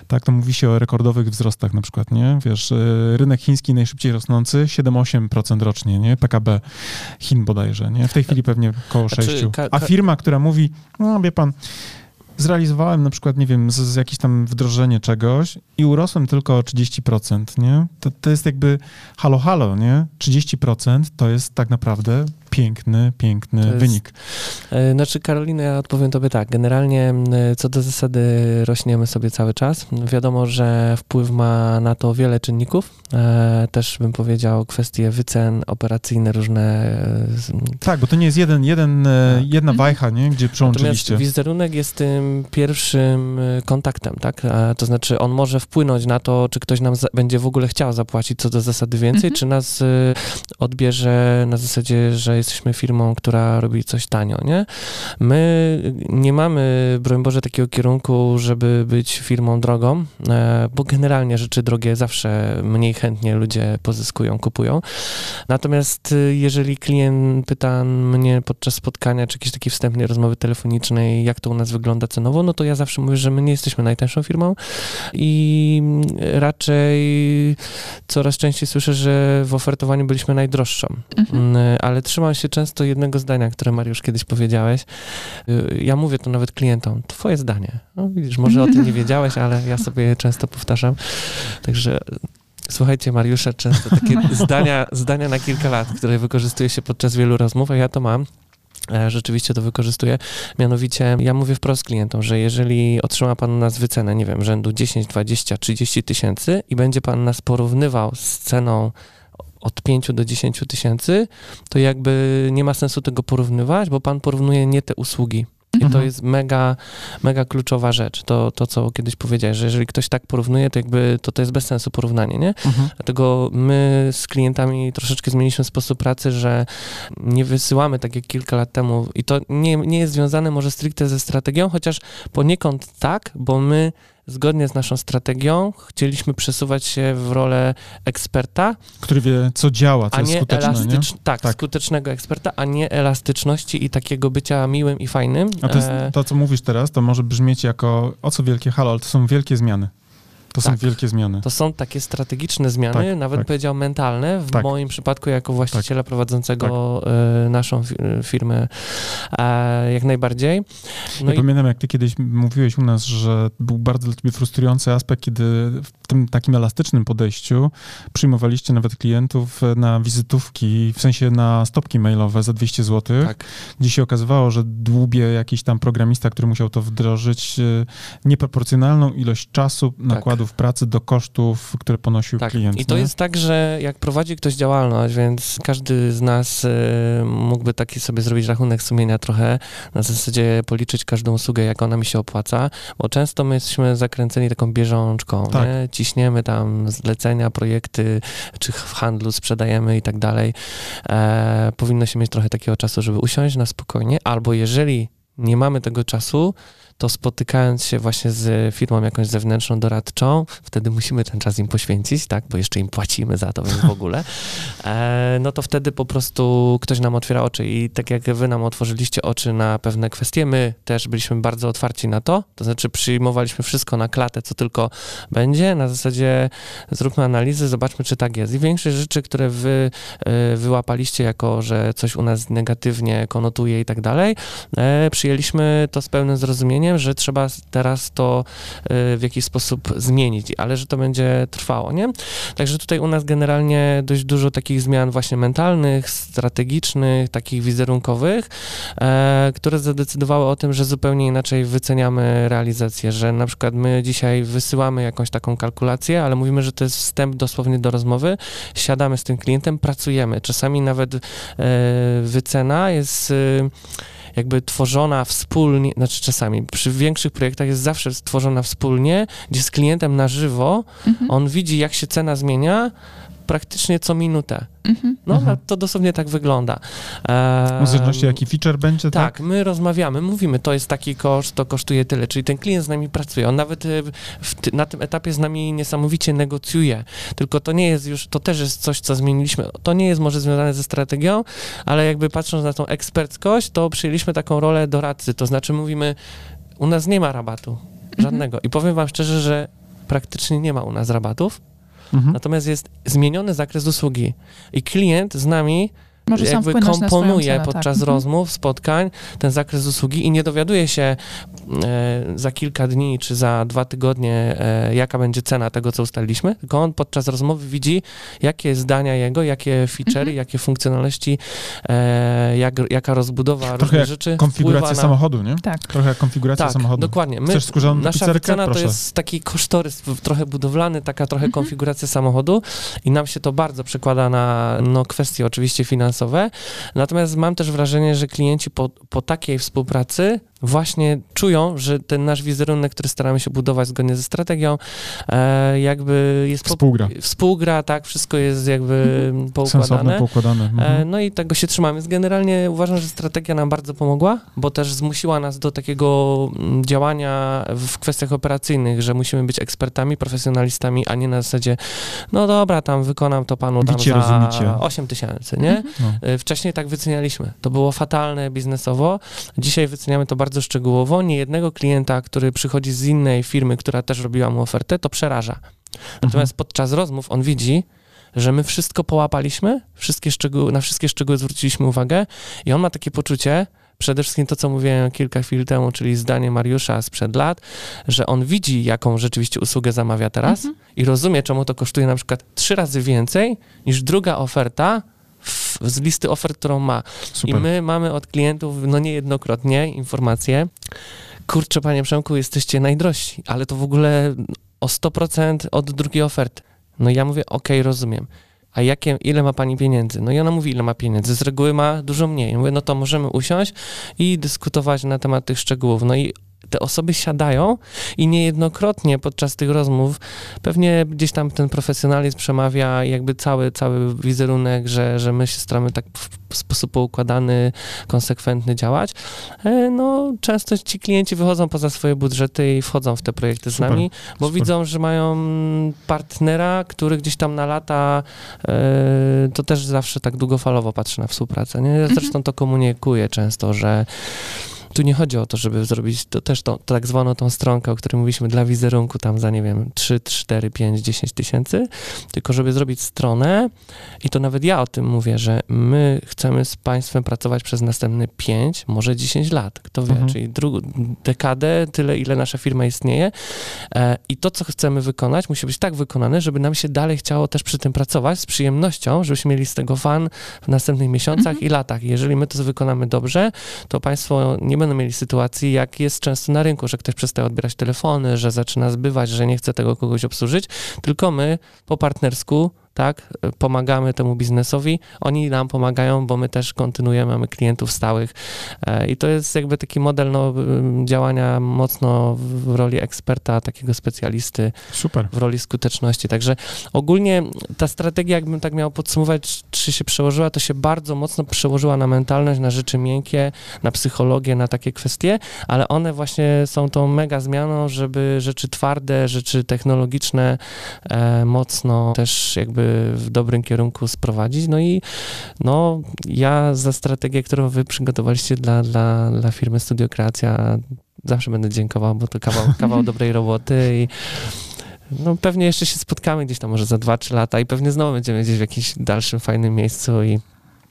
tak, to mówi się o rekordowych wzrostach na przykład, nie? Wiesz, y, rynek chiński najszybciej rosnący, 7-8% rocznie, nie? PKB Chin bodajże, nie? W tej chwili pewnie około Znaczy, 6. ka- A firma, która mówi, no wie pan, zrealizowałem na przykład, nie wiem, z, z jakieś tam wdrożenie czegoś i urosłem tylko o 30%, nie? To, to jest jakby halo, halo, nie? 30% to jest tak naprawdę piękny, piękny jest- wynik. E, Znaczy, Karolina, ja odpowiem tobie tak. Generalnie m, co do zasady rośniemy sobie cały czas. Wiadomo, że wpływ ma na to wiele czynników. E, też bym powiedział kwestie wycen operacyjne różne. e, Tak, bo to nie jest jeden, jeden, e, Tak. jedna Mhm. wajcha, nie? Gdzie Natomiast przyłączyliście. wizerunek jest tym pierwszym e, kontaktem, tak? E, To znaczy on może wpłynąć na to, czy ktoś nam za- będzie w ogóle chciał zapłacić co do zasady więcej, Mhm. czy nas e, odbierze na zasadzie, że jesteśmy firmą, która robi coś tanio, nie? My nie mamy, broń Boże, takiego kierunku, żeby być firmą drogą, e, bo generalnie rzeczy drogie zawsze mniej chętnie ludzie pozyskują, kupują. Natomiast y, jeżeli klient pyta mnie podczas spotkania, czy jakiejś takiej wstępnej rozmowy telefonicznej, jak to u nas wygląda cenowo, no to ja zawsze mówię, że my nie jesteśmy najtańszą firmą i mm, raczej coraz częściej słyszę, że w ofertowaniu byliśmy najdroższą. Mhm. Mm, Ale trzymam się często jednego zdania, które Mariusz kiedyś powiedziałeś. Y, Ja mówię to nawet klientom, twoje zdanie. No widzisz, może o tym nie wiedziałeś, ale ja sobie je często powtarzam. Także słuchajcie Mariusza, często takie zdania, zdania na kilka lat, które wykorzystuje się podczas wielu rozmów, a ja to mam. E, Rzeczywiście to wykorzystuję. Mianowicie ja mówię wprost klientom, że jeżeli otrzyma pan nas wycenę, nie wiem, rzędu 10, 20, 30 tysięcy i będzie pan nas porównywał z ceną od 5 do 10 tysięcy, to jakby nie ma sensu tego porównywać, bo pan porównuje nie te usługi. I to Mhm. jest mega, mega kluczowa rzecz. To, to, co kiedyś powiedziałeś, że jeżeli ktoś tak porównuje, to jakby to, to jest bez sensu porównanie, nie? Mhm. Dlatego my z klientami troszeczkę zmieniliśmy sposób pracy, że nie wysyłamy tak jak kilka lat temu i to nie, nie jest związane może stricte ze strategią, chociaż poniekąd tak, bo my zgodnie z naszą strategią chcieliśmy przesuwać się w rolę eksperta, Który wie, co działa, co a jest nie skuteczne, nie? elastycz... tak, Tak. skutecznego eksperta, a nie elastyczności i takiego bycia miłym i fajnym. A to, jest, E, to, co mówisz teraz, to może brzmieć jako, o co wielkie halo, ale to są wielkie zmiany. To są Tak. wielkie zmiany. To są takie strategiczne zmiany, Tak, nawet tak. powiedział mentalne, w Tak. moim przypadku jako właściciela prowadzącego e, naszą fi- firmę e, jak najbardziej. No ja i pamiętam, jak ty kiedyś mówiłeś u nas, że był bardzo dla ciebie frustrujący aspekt, kiedy w tym takim elastycznym podejściu przyjmowaliście nawet klientów na wizytówki, w sensie na stopki mailowe za 200 zł, tak, gdzie się okazywało, że dłubie jakiś tam programista, który musiał to wdrożyć, e, nieproporcjonalną ilość czasu, nakładów pracy do kosztów, które ponosił tak. klient. I to nie? jest tak, że jak prowadzi ktoś działalność, więc każdy z nas e, mógłby taki sobie zrobić rachunek sumienia trochę, na zasadzie policzyć każdą usługę, jak ona mi się opłaca, bo często my jesteśmy zakręceni taką bieżączką, Tak. nie? ciśniemy tam zlecenia, projekty, czy w handlu sprzedajemy i tak dalej. E, powinno się mieć trochę takiego czasu, żeby usiąść na spokojnie, albo jeżeli nie mamy tego czasu, to spotykając się właśnie z firmą jakąś zewnętrzną, doradczą, wtedy musimy ten czas im poświęcić, tak, bo jeszcze im płacimy za to, więc w ogóle, e, no to wtedy po prostu ktoś nam otwiera oczy i tak jak wy nam otworzyliście oczy na pewne kwestie, my też byliśmy bardzo otwarci na to, to znaczy przyjmowaliśmy wszystko na klatę, co tylko będzie, na zasadzie zróbmy analizy, zobaczmy, czy tak jest. I większość rzeczy, które wy e, wyłapaliście jako, że coś u nas negatywnie konotuje i tak dalej, e, przyjęliśmy to z pełnym zrozumieniem, że trzeba teraz to e, w jakiś sposób zmienić, ale że to będzie trwało, nie? Także tutaj u nas generalnie dość dużo takich zmian właśnie mentalnych, strategicznych, takich wizerunkowych, które zadecydowały o tym, że zupełnie inaczej wyceniamy realizację, że na przykład my dzisiaj wysyłamy jakąś taką kalkulację, ale mówimy, że to jest wstęp dosłownie do rozmowy, siadamy z tym klientem, pracujemy. Czasami nawet e, wycena jest e, jakby tworzona wspólnie, znaczy czasami przy większych projektach jest zawsze stworzona wspólnie, gdzie z klientem na żywo mhm. on widzi, jak się cena zmienia, praktycznie co minutę. Mhm. No, mhm. to dosłownie tak wygląda. w zależności jaki feature będzie, tak? Tak, my rozmawiamy, mówimy, to jest taki koszt, to kosztuje tyle, czyli ten klient z nami pracuje, on nawet ty, na tym etapie z nami niesamowicie negocjuje, tylko to nie jest już, to też jest coś, co zmieniliśmy, to nie jest może związane ze strategią, ale jakby patrząc na tą eksperckość, to przyjęliśmy taką rolę doradcy, to znaczy mówimy, u nas nie ma rabatu, mhm. żadnego mhm. i powiem wam szczerze, że praktycznie nie ma u nas rabatów, Mhm. Natomiast jest zmieniony zakres usługi i klient z nami może jakby komponuje cenę, podczas tak. rozmów, spotkań ten zakres usługi i nie dowiaduje się e, za kilka dni czy za dwa tygodnie, e, jaka będzie cena tego, co ustaliliśmy, tylko on podczas rozmowy widzi, jakie zdania jego, jakie feature'y, mhm. jakie funkcjonalności, e, jak, jaka rozbudowa Trochę różnych rzeczy. konfiguracja na... samochodu, nie? Tak. Trochę jak konfiguracja tak, samochodu. dokładnie. My, nasza pizzerkę? cena Proszę. to jest taki kosztorys trochę budowlany, taka trochę mhm. konfiguracja samochodu i nam się to bardzo przekłada na no, kwestie oczywiście finansowe, finansowe. Natomiast mam też wrażenie, że klienci po, po takiej współpracy właśnie czują, że ten nasz wizerunek, który staramy się budować zgodnie ze strategią, e, jakby jest... Współgra. Po, współgra, tak, wszystko jest jakby mhm. poukładane. Sensowne, poukładane. E, mhm. E, no i tego się trzymamy. Więc generalnie uważam, że strategia nam bardzo pomogła, bo też zmusiła nas do takiego mm, działania w kwestiach operacyjnych, że musimy być ekspertami, profesjonalistami, a nie na zasadzie, no dobra, tam wykonam to panu tam Wiecie, za rozumiecie. 8 tysięcy, nie? Mhm. No. E, wcześniej tak wycenialiśmy. To było fatalne biznesowo. Dzisiaj wyceniamy to bardzo bardzo szczegółowo. Nie jednego klienta, który przychodzi z innej firmy, która też robiła mu ofertę, to przeraża. Natomiast mhm. podczas rozmów on widzi, że my wszystko połapaliśmy, wszystkie szczegóły, na wszystkie szczegóły zwróciliśmy uwagę i on ma takie poczucie, przede wszystkim to, co mówiłem kilka chwil temu, czyli zdanie Mariusza sprzed lat, że on widzi, jaką rzeczywiście usługę zamawia teraz mhm. i rozumie, czemu to kosztuje na przykład trzy razy więcej niż druga oferta, w, z listy ofert, którą ma. Super. I my mamy od klientów, no niejednokrotnie, informacje, kurczę, panie Przemku, jesteście najdrożsi, ale to w ogóle o 100% od drugiej oferty. No ja mówię, okej, okay, rozumiem. A jakie, ile ma pani pieniędzy? No i ona mówi, ile ma pieniędzy. Z reguły ma dużo mniej. Mówię, no to możemy usiąść i dyskutować na temat tych szczegółów. No i te osoby siadają i niejednokrotnie podczas tych rozmów pewnie gdzieś tam ten profesjonalizm przemawia jakby cały, cały wizerunek, że, że my się staramy tak w sposób poukładany, konsekwentny działać. E, no, często ci klienci wychodzą poza swoje budżety i wchodzą w te projekty super, z nami, bo super. widzą, że mają partnera, który gdzieś tam na lata e, to też zawsze tak długofalowo patrzy na współpracę. Nie? Ja mhm. zresztą to komunikuję często, że tu nie chodzi o to, żeby zrobić to też to, to tak zwaną tą stronkę, o której mówiliśmy dla wizerunku tam za, nie wiem, 3, 4, 5, 10 tysięcy, tylko żeby zrobić stronę i to nawet ja o tym mówię, że my chcemy z państwem pracować przez następne 5, może 10 lat, kto wie, mhm. czyli drugą dekadę, tyle ile nasza firma istnieje e, i to, co chcemy wykonać, musi być tak wykonane, żeby nam się dalej chciało też przy tym pracować z przyjemnością, żebyśmy mieli z tego fan w następnych miesiącach mhm. i latach. Jeżeli my to wykonamy dobrze, to państwo nie będą mieli sytuacji, jak jest często na rynku, że ktoś przestaje odbierać telefony, że zaczyna zbywać, że nie chce tego kogoś obsłużyć, tylko my po partnersku tak? Pomagamy temu biznesowi, oni nam pomagają, bo my też kontynuujemy, mamy klientów stałych e, i to jest jakby taki model no, działania mocno w roli eksperta, takiego specjalisty, Super. w roli skuteczności. Także ogólnie ta strategia, jakbym tak miał podsumować, czy się przełożyła, to się bardzo mocno przełożyła na mentalność, na rzeczy miękkie, na psychologię, na takie kwestie, ale one właśnie są tą mega zmianą, żeby rzeczy twarde, rzeczy technologiczne e, mocno też jakby w dobrym kierunku sprowadzić. No i no, ja za strategię, którą wy przygotowaliście dla, dla, dla firmy Studio Kreacja zawsze będę dziękował, bo to kawał, kawał dobrej roboty i no pewnie jeszcze się spotkamy gdzieś tam może za 2-3 lata i pewnie znowu będziemy gdzieś w jakimś dalszym fajnym miejscu i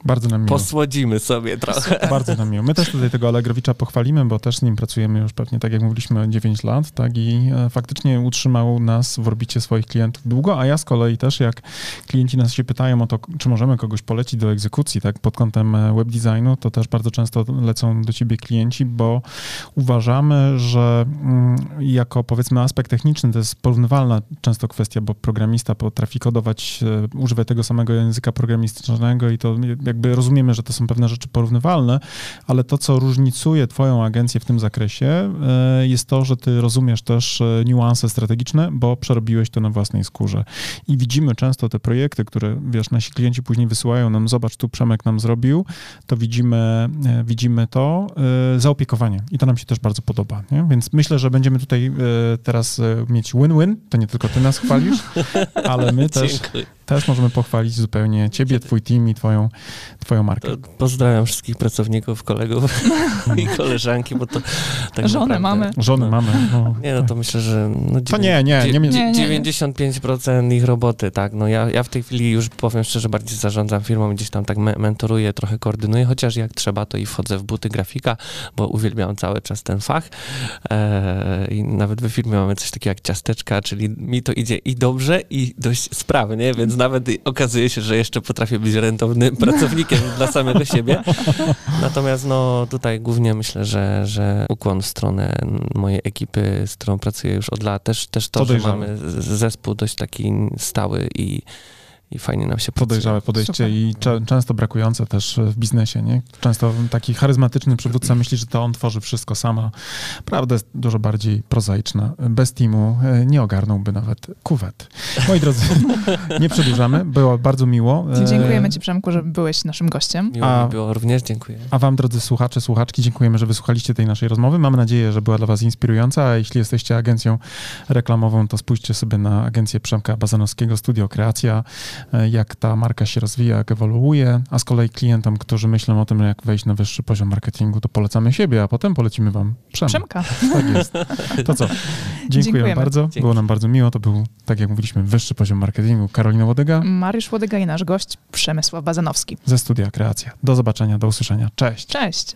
Bardzo nam miło. posłodzimy sobie trochę. Bardzo nam miło. My też tutaj tego Allegrowicza pochwalimy, bo też z nim pracujemy już pewnie, tak jak mówiliśmy, 9 lat, tak i e, faktycznie utrzymał nas w orbicie swoich klientów długo, a ja z kolei też, jak klienci nas się pytają o to, czy możemy kogoś polecić do egzekucji, tak, pod kątem e, web designu, to też bardzo często lecą do ciebie klienci, bo uważamy, że mm, jako powiedzmy aspekt techniczny to jest porównywalna często kwestia, bo programista potrafi kodować, e, używa tego samego języka programistycznego i to jakby rozumiemy, że to są pewne rzeczy porównywalne, ale to, co różnicuje twoją agencję w tym zakresie, e, jest to, że ty rozumiesz też e, niuanse strategiczne, bo przerobiłeś to na własnej skórze. I widzimy często te projekty, które, wiesz, nasi klienci później wysyłają nam, zobacz, tu Przemek nam zrobił, to widzimy, e, widzimy to, zaopiekowanie. I to nam się też bardzo podoba, nie? Więc myślę, że będziemy tutaj teraz mieć win-win, to nie tylko ty nas chwalisz, ale my też, Dziękuję. Też możemy pochwalić zupełnie ciebie, twój team i twoją, twoją markę. Pozdrawiam wszystkich pracowników, kolegów i koleżanki, bo to tak Żonę naprawdę- mamy. Żony No. mamy. No. Nie, no to myślę, że... No, To nie, nie, nie, nie, Nie, nie, nie. 95% ich roboty, tak. No ja, ja w tej chwili już powiem szczerze, bardziej zarządzam firmą, gdzieś tam tak me mentoruję, trochę koordynuję, chociaż jak trzeba, to i wchodzę w buty grafika, bo uwielbiam cały czas ten fach. Eee, I nawet we firmie mamy coś takiego jak ciasteczka, czyli mi to idzie i dobrze, i dość sprawnie, więc nawet okazuje się, że jeszcze potrafię być rentownym pracownikiem dla samego siebie. Natomiast no tutaj głównie myślę, że, że ukłon w stronę mojej ekipy, z którą pracuję już od lat, też, też to, że Podejrzewam. mamy zespół dość taki stały i, i fajnie nam się. Podejrzałe podejście Super. i cze- często brakujące też w biznesie, nie? Często taki charyzmatyczny przywódca myśli, że to on tworzy wszystko sama. Prawda jest dużo bardziej prozaiczna. Bez teamu e, nie ogarnąłby nawet kuwet. Moi drodzy, nie przedłużamy. Było bardzo miło. E, Dziękujemy Ci, Przemku, że byłeś naszym gościem. Miło A- mi było również, dziękuję. A wam, drodzy słuchacze, słuchaczki, dziękujemy, że wysłuchaliście tej naszej rozmowy. Mamy nadzieję, że była dla was inspirująca, a jeśli jesteście agencją reklamową, to spójrzcie sobie na agencję Przemka Bazanowskiego, Studio Kreacja, jak ta marka się rozwija, jak ewoluuje, a z kolei klientom, którzy myślą o tym, jak wejść na wyższy poziom marketingu, to polecamy siebie, a potem polecimy wam Przemka. Przemka. Tak jest. To co? Dziękuję Dziękujemy. bardzo. Dzięki. Było nam bardzo miło. To był, tak jak mówiliśmy, wyższy poziom marketingu. Karolina Łodega Mariusz Łodyga i nasz gość Przemysław Bazanowski. ze Studia Kreacja. Do zobaczenia, do usłyszenia. Cześć. Cześć.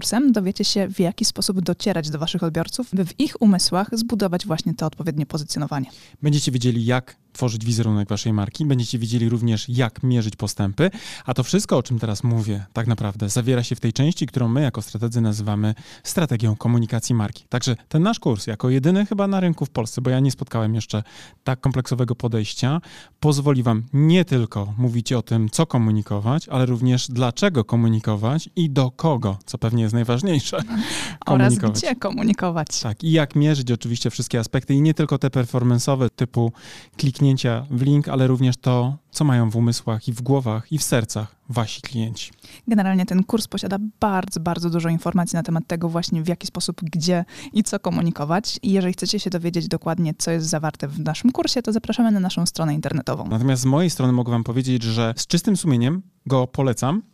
kursem dowiecie się, w jaki sposób docierać do waszych odbiorców, by w ich umysłach zbudować właśnie to odpowiednie pozycjonowanie. Będziecie wiedzieli, jak tworzyć wizerunek waszej marki, będziecie wiedzieli również, jak mierzyć postępy, a to wszystko, o czym teraz mówię, tak naprawdę zawiera się w tej części, którą my jako strategzy nazywamy strategią komunikacji marki. Także ten nasz kurs, jako jedyny chyba na rynku w Polsce, bo ja nie spotkałem jeszcze tak kompleksowego podejścia, pozwoli wam nie tylko mówić o tym, co komunikować, ale również dlaczego komunikować i do kogo, co pewnie jest najważniejsze. Oraz gdzie komunikować. Tak, i jak mierzyć oczywiście wszystkie aspekty i nie tylko te performance'owe typu kliknięcia w link, ale również to, co mają w umysłach i w głowach i w sercach wasi klienci. Generalnie ten kurs posiada bardzo, bardzo dużo informacji na temat tego właśnie w jaki sposób, gdzie i co komunikować. I jeżeli chcecie się dowiedzieć dokładnie, co jest zawarte w naszym kursie, to zapraszamy na naszą stronę internetową. Natomiast z mojej strony mogę wam powiedzieć, że z czystym sumieniem go polecam